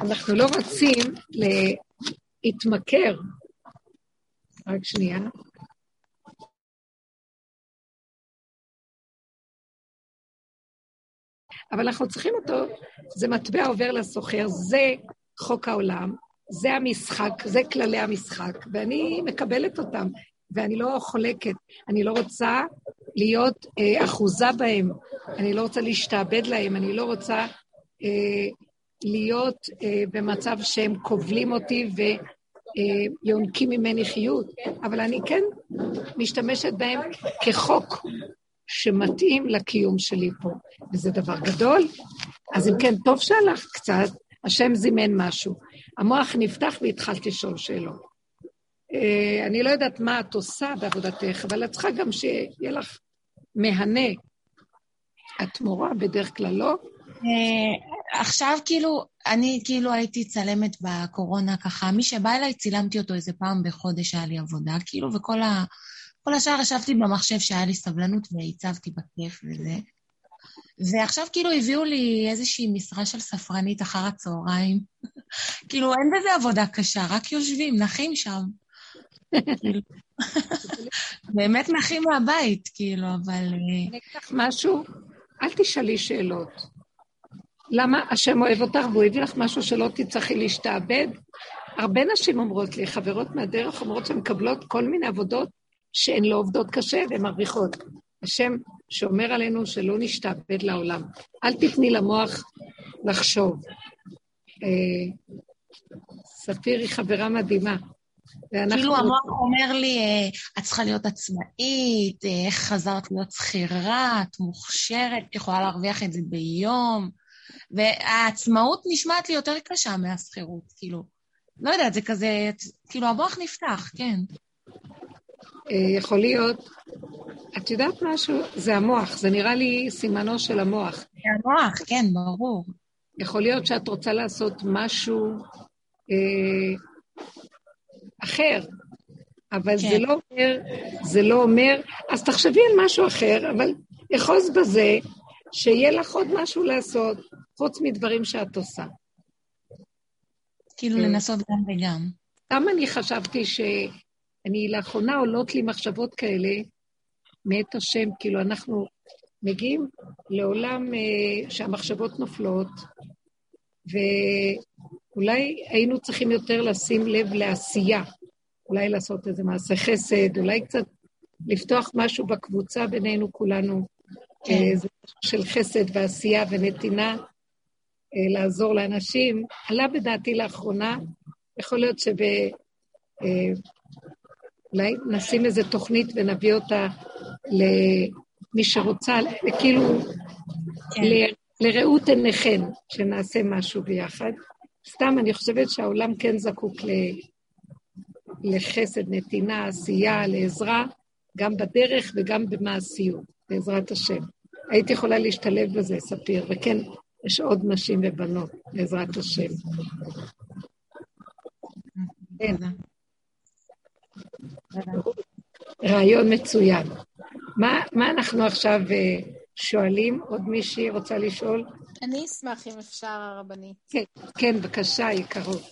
אנחנו לא רוצים להתמכר. רק שנייה. אבל אנחנו צריכים אותו, זה מטבע עובר לסוחר, זה חוק העולם, זה המשחק, זה כללי המשחק, ואני מקבלת אותם. ואני לא חולקת. אני לא רוצה להיות אה, אחוזה בהם, אני לא רוצה להשתעבד להם, אני לא רוצה אה, להיות אה, במצב שהם כובלים אותי אה, ממני חיות, אבל אני כן משתמשת בהם כחוק שמתאים לקיום שלי פה, וזה דבר גדול. אז אם כן, טוב שהלך קצת, השם זימן משהו. המוח נפתח והתחלתי לשאול שאלות. אה, אני לא יודעת מה את עושה בעבודתך, אבל את צריכה גם שיהיה לך מהנה. את מורה בדרך כלל, לא? עכשיו כאילו, אני כאילו הייתי צלמת בקורונה ככה, מי שבא אליי צילמתי אותו איזה פעם בחודש, היה לי עבודה, כאילו, וכל ה... כל השאר ישבתי במחשב שהיה לי סבלנות והצבתי בכיף וזה. ועכשיו כאילו הביאו לי איזושהי משרה של ספרנית אחר הצהריים. כאילו, אין בזה עבודה קשה, רק יושבים, נחים שם. כאילו, באמת נחים מהבית, כאילו, אבל... אה, אני אגיד לך משהו, אל תשאלי שאלות. למה השם אוהב אותך והוא הביא לך משהו שלא תצטרכי להשתעבד? הרבה נשים אומרות לי, חברות מהדרך אומרות שהן מקבלות כל מיני עבודות שהן לא עובדות קשה והן מרוויחות. השם שאומר עלינו שלא נשתעבד לעולם. אל תתני למוח לחשוב. אה, ספיר היא חברה מדהימה. כאילו המוח אומר לי, אה, את צריכה להיות עצמאית, אה, איך חזרת להיות שכירה, את מוכשרת, את יכולה להרוויח את זה ביום. והעצמאות נשמעת לי יותר קשה מהשכירות, כאילו. לא יודעת, זה כזה, כאילו המוח נפתח, כן. אה, יכול להיות, את יודעת משהו? זה המוח, זה נראה לי סימנו של המוח. זה המוח, כן, ברור. יכול להיות שאת רוצה לעשות משהו אה, אחר, אבל כן. זה לא אומר, זה לא אומר, אז תחשבי על משהו אחר, אבל אחוז בזה שיהיה לך עוד משהו לעשות, חוץ מדברים שאת עושה. כאילו כן. לנסות גם וגם. גם אני חשבתי שאני, לאחרונה עולות לי מחשבות כאלה, מאת השם, כאילו אנחנו מגיעים לעולם אה, שהמחשבות נופלות, ואולי היינו צריכים יותר לשים לב לעשייה, אולי לעשות איזה מעשה חסד, אולי קצת לפתוח משהו בקבוצה בינינו כולנו, כן. אה, של חסד ועשייה ונתינה, אה, לעזור לאנשים. עלה בדעתי לאחרונה, יכול להיות שב... אה, אולי נשים איזו תוכנית ונביא אותה למי שרוצה, כאילו, כן. ל... לראות עיניכם, שנעשה משהו ביחד. סתם, אני חושבת שהעולם כן זקוק ל... לחסד, נתינה, עשייה, לעזרה, גם בדרך וגם במעשיות, בעזרת השם. הייתי יכולה להשתלב בזה, ספיר, וכן, יש עוד נשים ובנות, בעזרת השם. כן. רעיון מצוין. מה, מה אנחנו עכשיו אה, שואלים? עוד מישהי רוצה לשאול? אני אשמח אם אפשר, הרבנית. כן, כן, בבקשה, יקרות.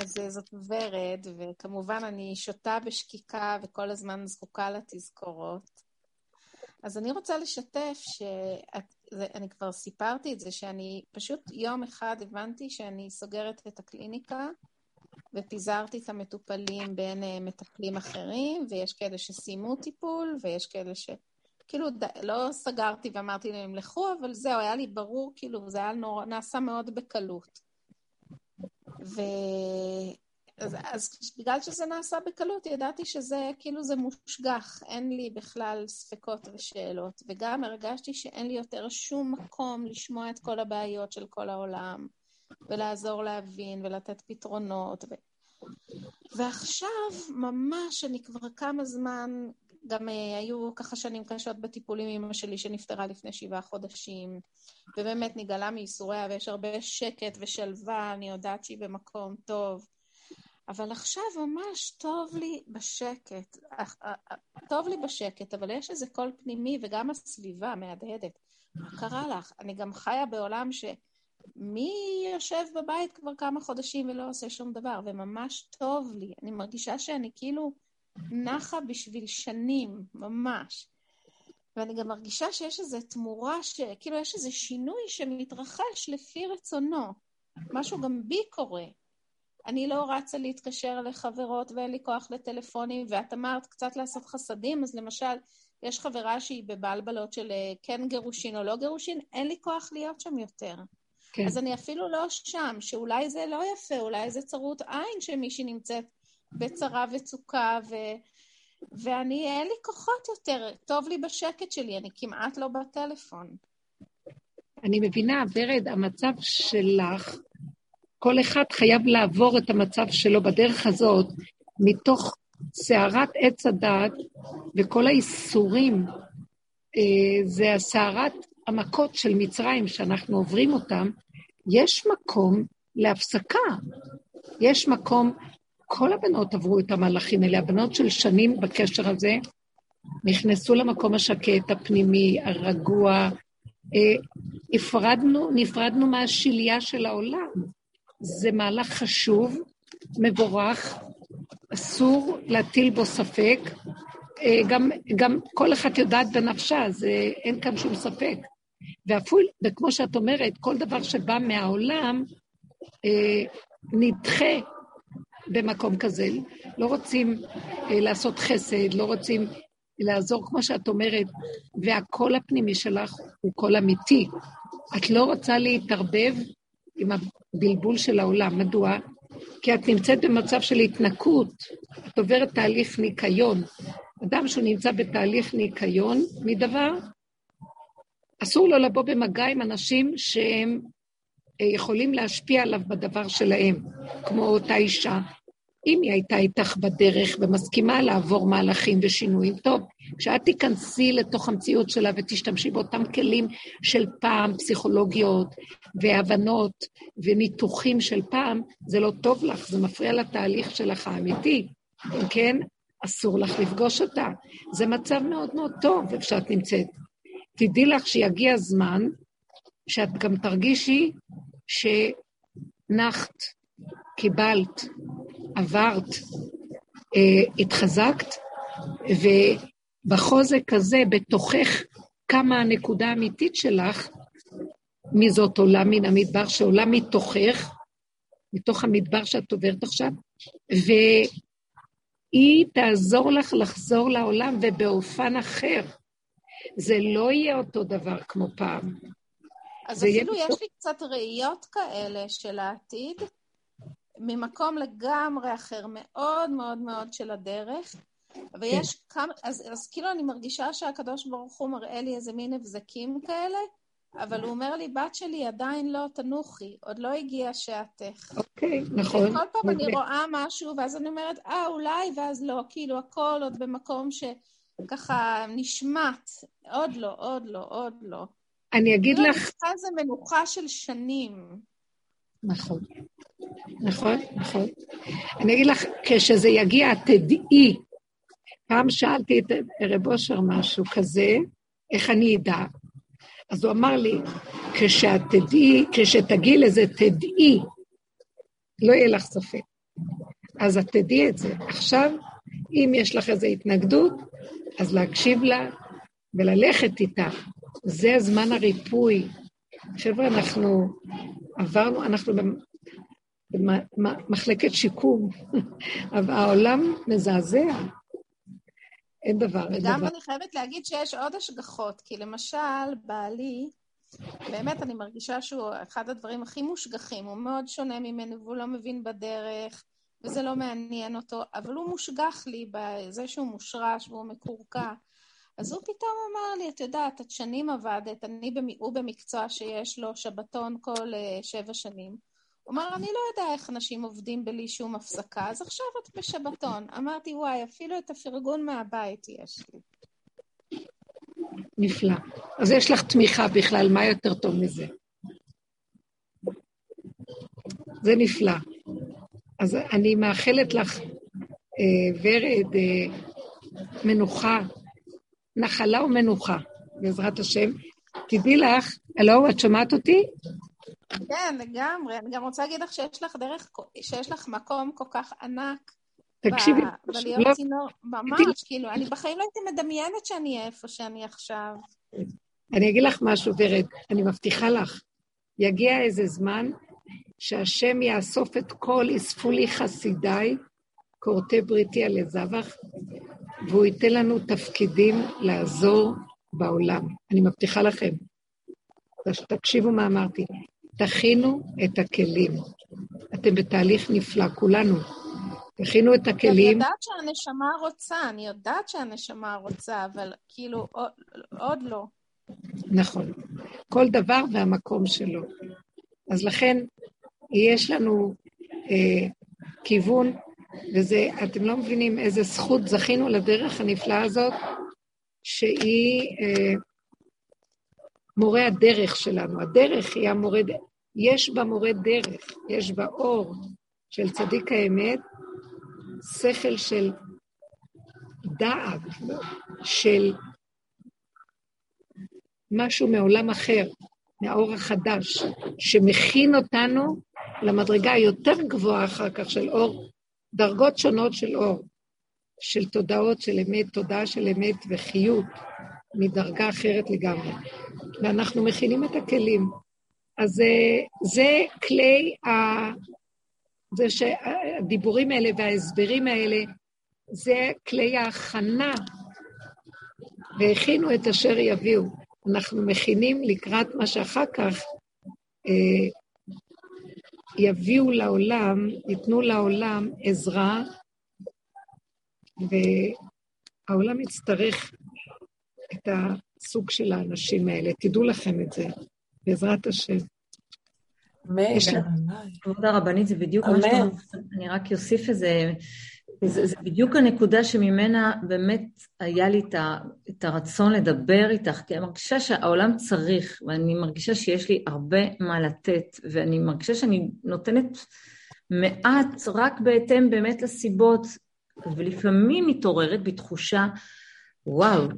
אז אה, זאת ורד, וכמובן אני שותה בשקיקה וכל הזמן זקוקה לתזכורות. אז אני רוצה לשתף שאני כבר סיפרתי את זה, שאני פשוט יום אחד הבנתי שאני סוגרת את הקליניקה ופיזרתי את המטופלים בין אה, מטפלים אחרים, ויש כאלה שסיימו טיפול, ויש כאלה ש... כאילו. לא סגרתי ואמרתי להם, לכו, אבל זהו, היה לי ברור, כאילו, זה היה נור... נעשה מאוד בקלות. ו... אז, אז בגלל שזה נעשה בקלות, ידעתי שזה, כאילו זה מושגח, אין לי בכלל ספקות ושאלות. וגם הרגשתי שאין לי יותר שום מקום לשמוע את כל הבעיות של כל העולם, ולעזור להבין ולתת פתרונות. ו... ועכשיו, ממש, אני כבר כמה זמן, גם uh, היו ככה שנים קשות בטיפולים עם אמא שלי שנפטרה לפני שבעה חודשים, ובאמת נגלה מייסוריה ויש הרבה שקט ושלווה, אני יודעת שהיא במקום טוב. אבל עכשיו ממש טוב לי בשקט. אה, אה, טוב לי בשקט, אבל יש איזה קול פנימי, וגם הסביבה מהדהדת. מה קרה לך? אני גם חיה בעולם ש... מי יושב בבית כבר כמה חודשים ולא עושה שום דבר, וממש טוב לי. אני מרגישה שאני כאילו נחה בשביל שנים, ממש. ואני גם מרגישה שיש איזו תמורה, ש... כאילו יש איזה שינוי שמתרחש לפי רצונו. משהו גם בי קורה. אני לא רצה להתקשר לחברות ואין לי כוח לטלפונים, ואת אמרת קצת לעשות חסדים, אז למשל, יש חברה שהיא בבלבלות של אה, כן גירושין או לא גירושין, אין לי כוח להיות שם יותר. כן. אז אני אפילו לא שם, שאולי זה לא יפה, אולי זה צרות עין שמישהי נמצאת בצרה וצוקה, ו... ואני, אין לי כוחות יותר, טוב לי בשקט שלי, אני כמעט לא בטלפון. אני מבינה, ורד, המצב שלך כל אחד חייב לעבור את המצב שלו בדרך הזאת, מתוך סערת עץ הדעת וכל האיסורים, אה, זה הסערת המכות של מצרים שאנחנו עוברים אותם, יש מקום להפסקה. יש מקום, כל הבנות עברו את המהלכים האלה, הבנות של שנים בקשר הזה, נכנסו למקום השקט, הפנימי, הרגוע, אה, הפרדנו, נפרדנו מהשלייה של העולם. זה מהלך חשוב, מבורך, אסור להטיל בו ספק. אה, גם, גם כל אחת יודעת בנפשה, אז אין כאן שום ספק. ואפילו, וכמו שאת אומרת, כל דבר שבא מהעולם אה, נדחה במקום כזה. לא רוצים אה, לעשות חסד, לא רוצים לעזור, כמו שאת אומרת, והקול הפנימי שלך הוא קול אמיתי. את לא רוצה להתערבב עם הבלבול של העולם. מדוע? כי את נמצאת במצב של התנקות, את עוברת תהליך ניקיון. אדם שהוא נמצא בתהליך ניקיון מדבר, אסור לו לבוא במגע עם אנשים שהם אה, יכולים להשפיע עליו בדבר שלהם, כמו אותה אישה. אם היא הייתה איתך בדרך ומסכימה לעבור מהלכים ושינויים, טוב, כשאת תיכנסי לתוך המציאות שלה ותשתמשי באותם כלים של פעם, פסיכולוגיות והבנות וניתוחים של פעם, זה לא טוב לך, זה מפריע לתהליך שלך האמיתי. אם כן, אסור לך לפגוש אותה. זה מצב מאוד מאוד טוב איפה שאת נמצאת. תדעי לך שיגיע זמן שאת גם תרגישי שנחת, קיבלת, עברת, אה, התחזקת, ובחוזק הזה, בתוכך, קמה הנקודה האמיתית שלך, מי זאת עולה מן המדבר, שעולה מתוכך, מתוך המדבר שאת עוברת עכשיו, והיא תעזור לך לחזור לעולם ובאופן אחר. זה לא יהיה אותו דבר כמו פעם. אז אפילו. יש לי קצת ראיות כאלה של העתיד, ממקום לגמרי אחר, מאוד מאוד מאוד של הדרך, ויש כן. כמה, אז, אז כאילו אני מרגישה שהקדוש ברוך הוא מראה לי איזה מין הבזקים כאלה, אבל הוא אומר לי, בת שלי, עדיין לא תנוחי, עוד לא הגיע שעתך. אוקיי, נכון. וכל פעם אני רואה משהו, ואז אני אומרת, אה, אולי, ואז לא, כאילו, הכל עוד במקום שככה נשמט. עוד לא, עוד לא, עוד לא. אני אגיד לא, לך... זה מנוחה של שנים. נכון, נכון, נכון. אני אגיד לך, כשזה יגיע, תדעי. פעם שאלתי את רב אושר משהו כזה, איך אני אדע? אז הוא אמר לי, כשאת תדעי, כשתגיעי לזה, תדעי, לא יהיה לך ספק. אז את תדעי את זה. עכשיו, אם יש לך איזו התנגדות, אז להקשיב לה וללכת איתה. זה זמן הריפוי. חבר'ה, אנחנו עברנו, אנחנו במחלקת שיקום, אבל העולם מזעזע. אין דבר, אין דבר. וגם אני חייבת להגיד שיש עוד השגחות, כי למשל, בעלי, באמת אני מרגישה שהוא אחד הדברים הכי מושגחים, הוא מאוד שונה ממנו והוא לא מבין בדרך, וזה לא מעניין אותו, אבל הוא מושגח לי בזה שהוא מושרש והוא מקורקע. אז הוא פתאום אמר לי, את יודעת, את שנים עבדת, אני, הוא במקצוע שיש לו שבתון כל uh, שבע שנים. הוא אמר, אני לא יודע איך אנשים עובדים בלי שום הפסקה, אז עכשיו את בשבתון. אמרתי, וואי, אפילו את הפרגון מהבית יש לי. נפלא. אז יש לך תמיכה בכלל, מה יותר טוב מזה? זה נפלא. אז אני מאחלת לך, אה, ורד, אה, מנוחה, נחלה ומנוחה, בעזרת השם. תדעי לך, הלו, את שומעת אותי? כן, לגמרי. אני גם רוצה להגיד לך שיש לך דרך, שיש לך מקום כל כך ענק. תקשיבי, בלהיות לא... צינור, ממש, כאילו, אני בחיים לא הייתי מדמיינת שאני אהיה איפה שאני עכשיו. אני אגיד לך משהו, ורד, אני מבטיחה לך, יגיע איזה זמן שהשם יאסוף את כל אספו לי חסידיי, כורתי בריתי על זבח, והוא ייתן לנו תפקידים לעזור בעולם. אני מבטיחה לכם. תקשיבו מה אמרתי. תכינו את הכלים. אתם בתהליך נפלא, כולנו. תכינו את הכלים. אני יודעת שהנשמה רוצה, אני יודעת שהנשמה רוצה, אבל כאילו, עוד, עוד לא. נכון. כל דבר והמקום שלו. אז לכן, יש לנו אה, כיוון וזה, אתם לא מבינים איזה זכות זכינו לדרך הנפלאה הזאת, שהיא אה, מורה הדרך שלנו. הדרך היא המורה, יש בה מורה דרך, יש בה אור של צדיק האמת, שכל של דעת, של משהו מעולם אחר, מהאור החדש, שמכין אותנו למדרגה היותר גבוהה אחר כך של אור, דרגות שונות של אור, של תודעות של אמת, תודעה של אמת וחיות מדרגה אחרת לגמרי. ואנחנו מכינים את הכלים. אז זה, זה כלי, ה... זה שהדיבורים האלה וההסברים האלה, זה כלי ההכנה, והכינו את אשר יביאו. אנחנו מכינים לקראת מה שאחר כך אה, יביאו לעולם, ייתנו לעולם עזרה, והעולם יצטרך את הסוג של האנשים האלה. תדעו לכם את זה, בעזרת השם. כבוד הרבנית, זה בדיוק מה שאתה אומרת, אני רק אוסיף איזה... זה, זה בדיוק הנקודה שממנה באמת היה לי את הרצון לדבר איתך, כי אני מרגישה שהעולם צריך, ואני מרגישה שיש לי הרבה מה לתת, ואני מרגישה שאני נותנת מעט רק בהתאם באמת לסיבות, ולפעמים מתעוררת בתחושה, וואו,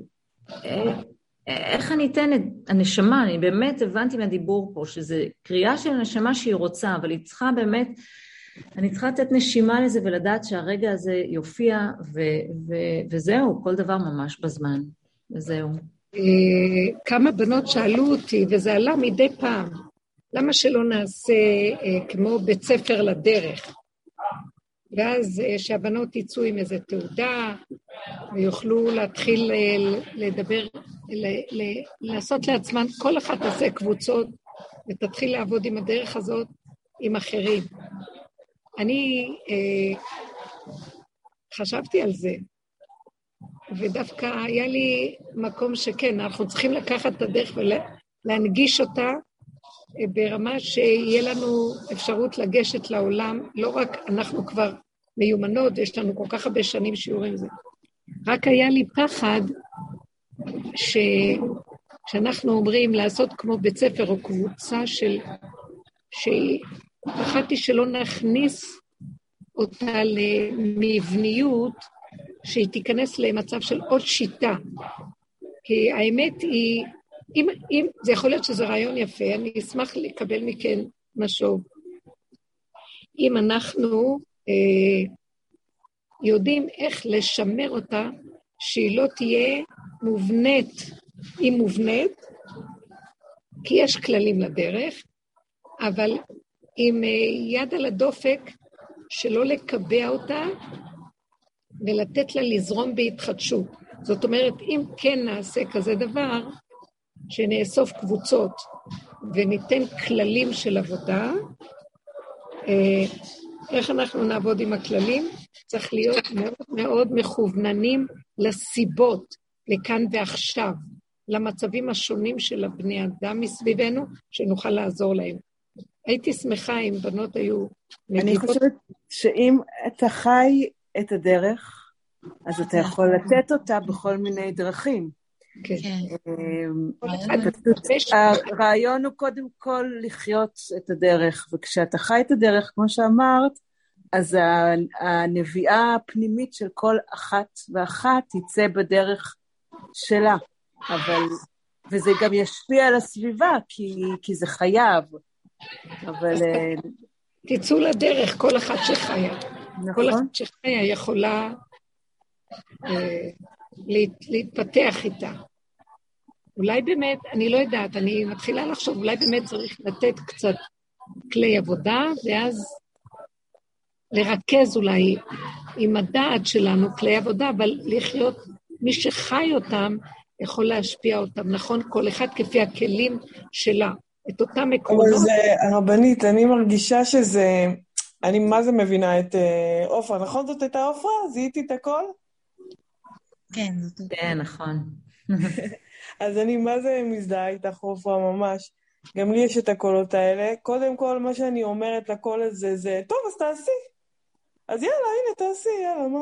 אה, איך אני אתן את הנשמה, אני באמת הבנתי מהדיבור פה, שזו קריאה של הנשמה שהיא רוצה, אבל היא צריכה באמת, אני צריכה לתת נשימה לזה ולדעת שהרגע הזה יופיע, ו- ו- וזהו, כל דבר ממש בזמן, וזהו. אה, כמה בנות שאלו אותי, וזה עלה מדי פעם, למה שלא נעשה אה, כמו בית ספר לדרך? ואז אה, שהבנות יצאו עם איזו תעודה, ויוכלו להתחיל לדבר, ל, ל, לעשות לעצמן, כל אחת תעשה קבוצות, ותתחיל לעבוד עם הדרך הזאת עם אחרים. אני אה, חשבתי על זה, ודווקא היה לי מקום שכן, אנחנו צריכים לקחת את הדרך ולהנגיש אותה אה, ברמה שיהיה לנו אפשרות לגשת לעולם, לא רק אנחנו כבר מיומנות, יש לנו כל כך הרבה שנים שיעורים זה. רק היה לי פחד שאנחנו אומרים לעשות כמו בית ספר או קבוצה של... שפחדתי שלא נכניס אותה למבניות, שהיא תיכנס למצב של עוד שיטה. כי האמת היא, אם, אם, זה יכול להיות שזה רעיון יפה, אני אשמח לקבל מכן משוב. אם אנחנו אה, יודעים איך לשמר אותה, שהיא לא תהיה מובנית, היא מובנית, כי יש כללים לדרך, אבל עם אה, יד על הדופק, שלא לקבע אותה ולתת לה לזרום בהתחדשות. זאת אומרת, אם כן נעשה כזה דבר, שנאסוף קבוצות וניתן כללים של עבודה, אה, איך אנחנו נעבוד עם הכללים? צריך להיות מאוד מאוד מכווננים לסיבות, לכאן ועכשיו, למצבים השונים של הבני אדם מסביבנו, שנוכל לעזור להם. הייתי שמחה אם בנות היו מגיבות. אני חושבת שאם אתה חי את הדרך, אז אתה יכול לתת אותה בכל מיני דרכים. כן. אמ, הרעיון הוא קודם כל לחיות את הדרך, וכשאתה חי את הדרך, כמו שאמרת, אז הנביאה הפנימית של כל אחת ואחת תצא בדרך שלה, אבל... וזה גם ישפיע על הסביבה, כי, כי זה חייב. אבל... אה, תצאו לדרך, כל אחת שחיה. נכון. כל אחת שחיה יכולה אה, להת, להתפתח איתה. אולי באמת, אני לא יודעת, אני מתחילה לחשוב, אולי באמת צריך לתת קצת כלי עבודה, ואז לרכז אולי עם הדעת שלנו כלי עבודה, אבל לחיות, מי שחי אותם יכול להשפיע אותם, נכון? כל אחד כפי הכלים שלה, את אותם עקרונות. אבל זה, הרבנית, אני מרגישה שזה... אני מה זה מבינה את אה, עופרה, נכון זאת הייתה עופרה? זיהיתי את הכל? כן, זאת הייתה. כן, נכון. אז אני מה זה מזדהה איתך, עופרה, ממש. גם לי יש את הקולות האלה. קודם כל, מה שאני אומרת לקול הזה זה, טוב, אז תעשי. אז יאללה, הנה, תעשי, יאללה, מה...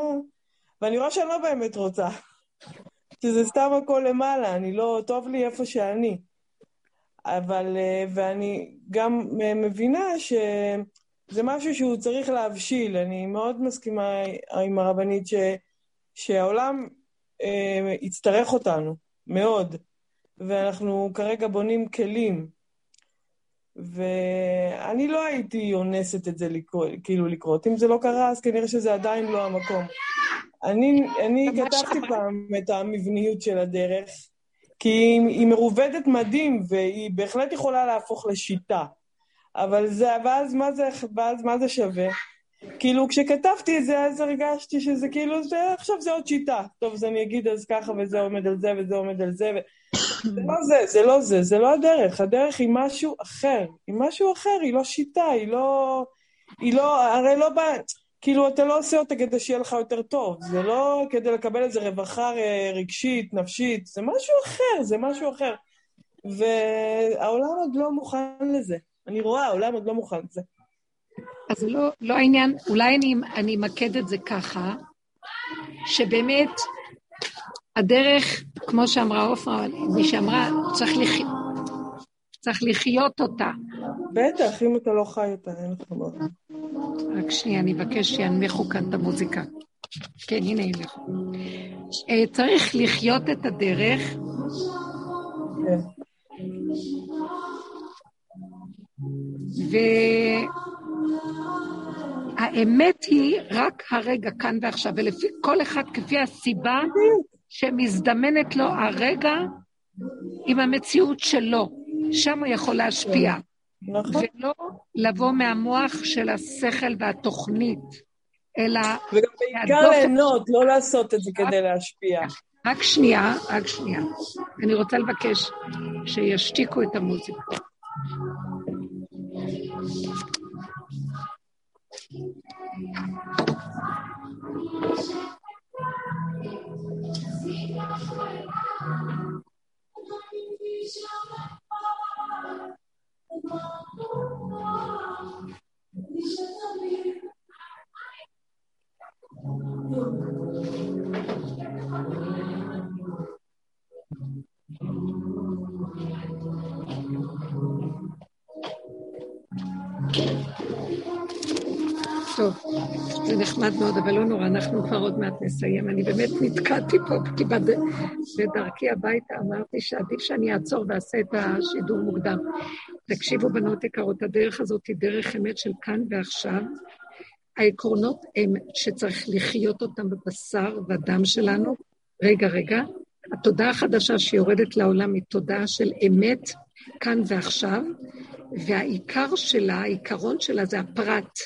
ואני רואה שאני לא באמת רוצה. שזה סתם הכל למעלה, אני לא... טוב לי איפה שאני. אבל... אה, ואני גם מבינה שזה משהו שהוא צריך להבשיל. אני מאוד מסכימה עם הרבנית ש... שהעולם אה, יצטרך אותנו, מאוד. ואנחנו כרגע בונים כלים. ואני לא הייתי אונסת את זה לקרות, כאילו לקרות. אם זה לא קרה, אז כנראה שזה עדיין לא המקום. אני, אני כתבתי פעם את המבניות של הדרך, כי היא, היא מרובדת מדהים, והיא בהחלט יכולה להפוך לשיטה. אבל זה, ואז מה זה, ואז מה זה שווה? כאילו, כשכתבתי את זה, אז הרגשתי שזה כאילו, זה, עכשיו זה עוד שיטה. טוב, אז אני אגיד אז ככה, וזה עומד על זה, וזה עומד על זה, ו... זה לא זה, זה לא זה, זה לא הדרך. הדרך היא משהו אחר. היא משהו אחר, היא לא שיטה, היא לא... היא לא, הרי לא בא... כאילו, אתה לא עושה אותה כדי שיהיה לך יותר טוב. זה לא כדי לקבל איזה רווחה רגשית, נפשית, זה משהו אחר, זה משהו אחר. והעולם עוד לא מוכן לזה. אני רואה, העולם עוד לא מוכן לזה. אז לא, לא העניין, אולי אני, אני אמקד את זה ככה, שבאמת הדרך, כמו שאמרה עופרה, מי שאמרה, צריך, לח... צריך לחיות אותה. בטח, אם אתה לא חי אותה, אין לך מה. רק שנייה, אני אבקש שינמיכו כאן את המוזיקה. כן, הנה ינמיכו. אה, צריך לחיות את הדרך. כן. והאמת היא רק הרגע, כאן ועכשיו, ולפי כל אחד כפי הסיבה שמזדמנת לו הרגע עם המציאות שלו, שם הוא יכול להשפיע. נכון. ולא לבוא מהמוח של השכל והתוכנית, אלא... וגם בעיקר ליהנות, לא לעשות את זה כדי להשפיע. רק שנייה, רק שנייה. אני רוצה לבקש שישתיקו את המוזיקה. טוב, נחמד מאוד, אבל לא נורא, אנחנו כבר עוד מעט נסיים. אני באמת נתקעתי פה, כי בד... בדרכי הביתה אמרתי שעדיף שאני אעצור ואעשה את השידור מוקדם. תקשיבו, בנות יקרות, הדרך הזאת היא דרך אמת של כאן ועכשיו. העקרונות הם שצריך לחיות אותם בבשר ודם שלנו. רגע, רגע, התודעה החדשה שיורדת לעולם היא תודעה של אמת, כאן ועכשיו, והעיקר שלה, העיקרון שלה זה הפרט.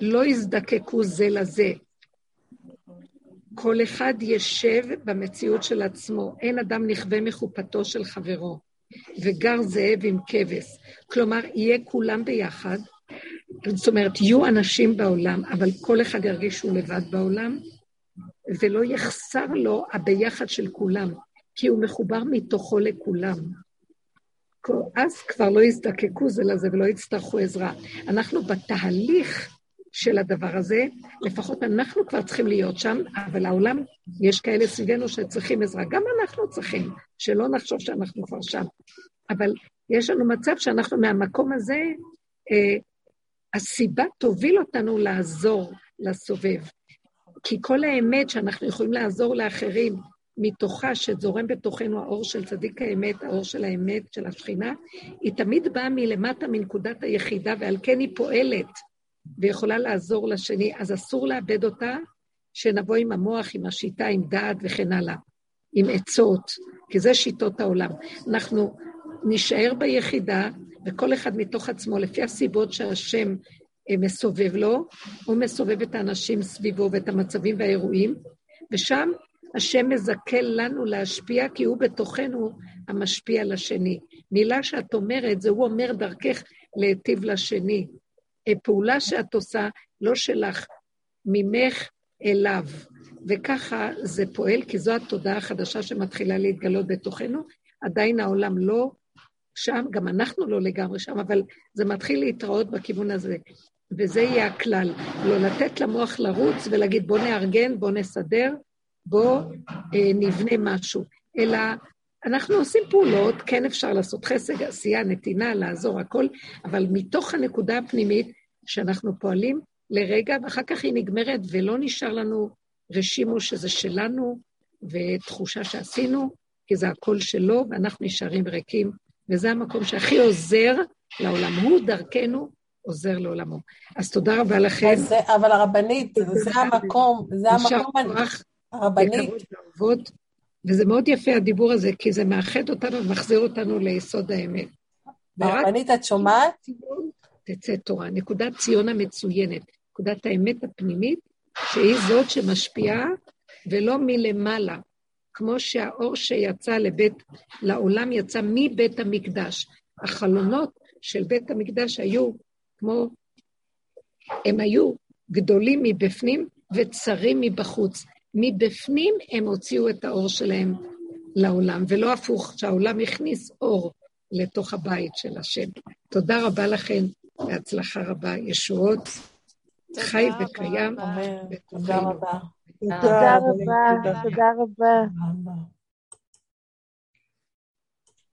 לא יזדקקו זה לזה. כל אחד ישב במציאות של עצמו. אין אדם נכווה מחופתו של חברו, וגר זאב עם כבש. כלומר, יהיה כולם ביחד. זאת אומרת, יהיו אנשים בעולם, אבל כל אחד ירגיש שהוא לבד בעולם, ולא יחסר לו הביחד של כולם, כי הוא מחובר מתוכו לכולם. אז כבר לא יזדקקו זה לזה ולא יצטרכו עזרה. אנחנו בתהליך של הדבר הזה, לפחות אנחנו כבר צריכים להיות שם, אבל העולם, יש כאלה סביבנו שצריכים עזרה. גם אנחנו צריכים, שלא נחשוב שאנחנו כבר שם. אבל יש לנו מצב שאנחנו מהמקום הזה, אה, הסיבה תוביל אותנו לעזור לסובב. כי כל האמת שאנחנו יכולים לעזור לאחרים, מתוכה, שזורם בתוכנו האור של צדיק האמת, האור של האמת, של השכינה, היא תמיד באה מלמטה מנקודת היחידה, ועל כן היא פועלת. ויכולה לעזור לשני, אז אסור לאבד אותה, שנבוא עם המוח, עם השיטה, עם דעת וכן הלאה, עם עצות, כי זה שיטות העולם. אנחנו נישאר ביחידה, וכל אחד מתוך עצמו, לפי הסיבות שהשם אה, מסובב לו, הוא מסובב את האנשים סביבו ואת המצבים והאירועים, ושם השם מזכה לנו להשפיע, כי הוא בתוכנו המשפיע לשני. מילה שאת אומרת, זה הוא אומר דרכך להיטיב לשני. פעולה שאת עושה, לא שלך, ממך אליו. וככה זה פועל, כי זו התודעה החדשה שמתחילה להתגלות בתוכנו. עדיין העולם לא שם, גם אנחנו לא לגמרי שם, אבל זה מתחיל להתראות בכיוון הזה. וזה יהיה הכלל, לא לתת למוח לרוץ ולהגיד בוא נארגן, בוא נסדר, בוא אה, נבנה משהו, אלא אנחנו עושים פעולות, כן אפשר לעשות חסד, עשייה, נתינה, לעזור, הכל, אבל מתוך הנקודה הפנימית שאנחנו פועלים לרגע, ואחר כך היא נגמרת, ולא נשאר לנו רשימו שזה שלנו, ותחושה שעשינו, כי זה הקול שלו, ואנחנו נשארים ריקים, וזה המקום שהכי עוזר לעולם. הוא דרכנו עוזר לעולמו. אז תודה רבה לכם. אז אבל הרבנית, זה המקום, זה המקום הרבנית. וזה מאוד יפה הדיבור הזה, כי זה מאחד אותנו ומחזיר אותנו ליסוד האמת. הרבנית, את שומעת? תצא תורה. נקודת ציון המצוינת, נקודת האמת הפנימית, שהיא זאת שמשפיעה, ולא מלמעלה, כמו שהאור שיצא לבית, לעולם יצא מבית המקדש. החלונות של בית המקדש היו כמו, הם היו גדולים מבפנים וצרים מבחוץ. מבפנים הם הוציאו את האור שלהם לעולם, ולא הפוך, שהעולם הכניס אור לתוך הבית של השם. תודה רבה לכם, בהצלחה רבה, ישועות, חי וקיים. תודה רבה. תודה רבה, תודה רבה.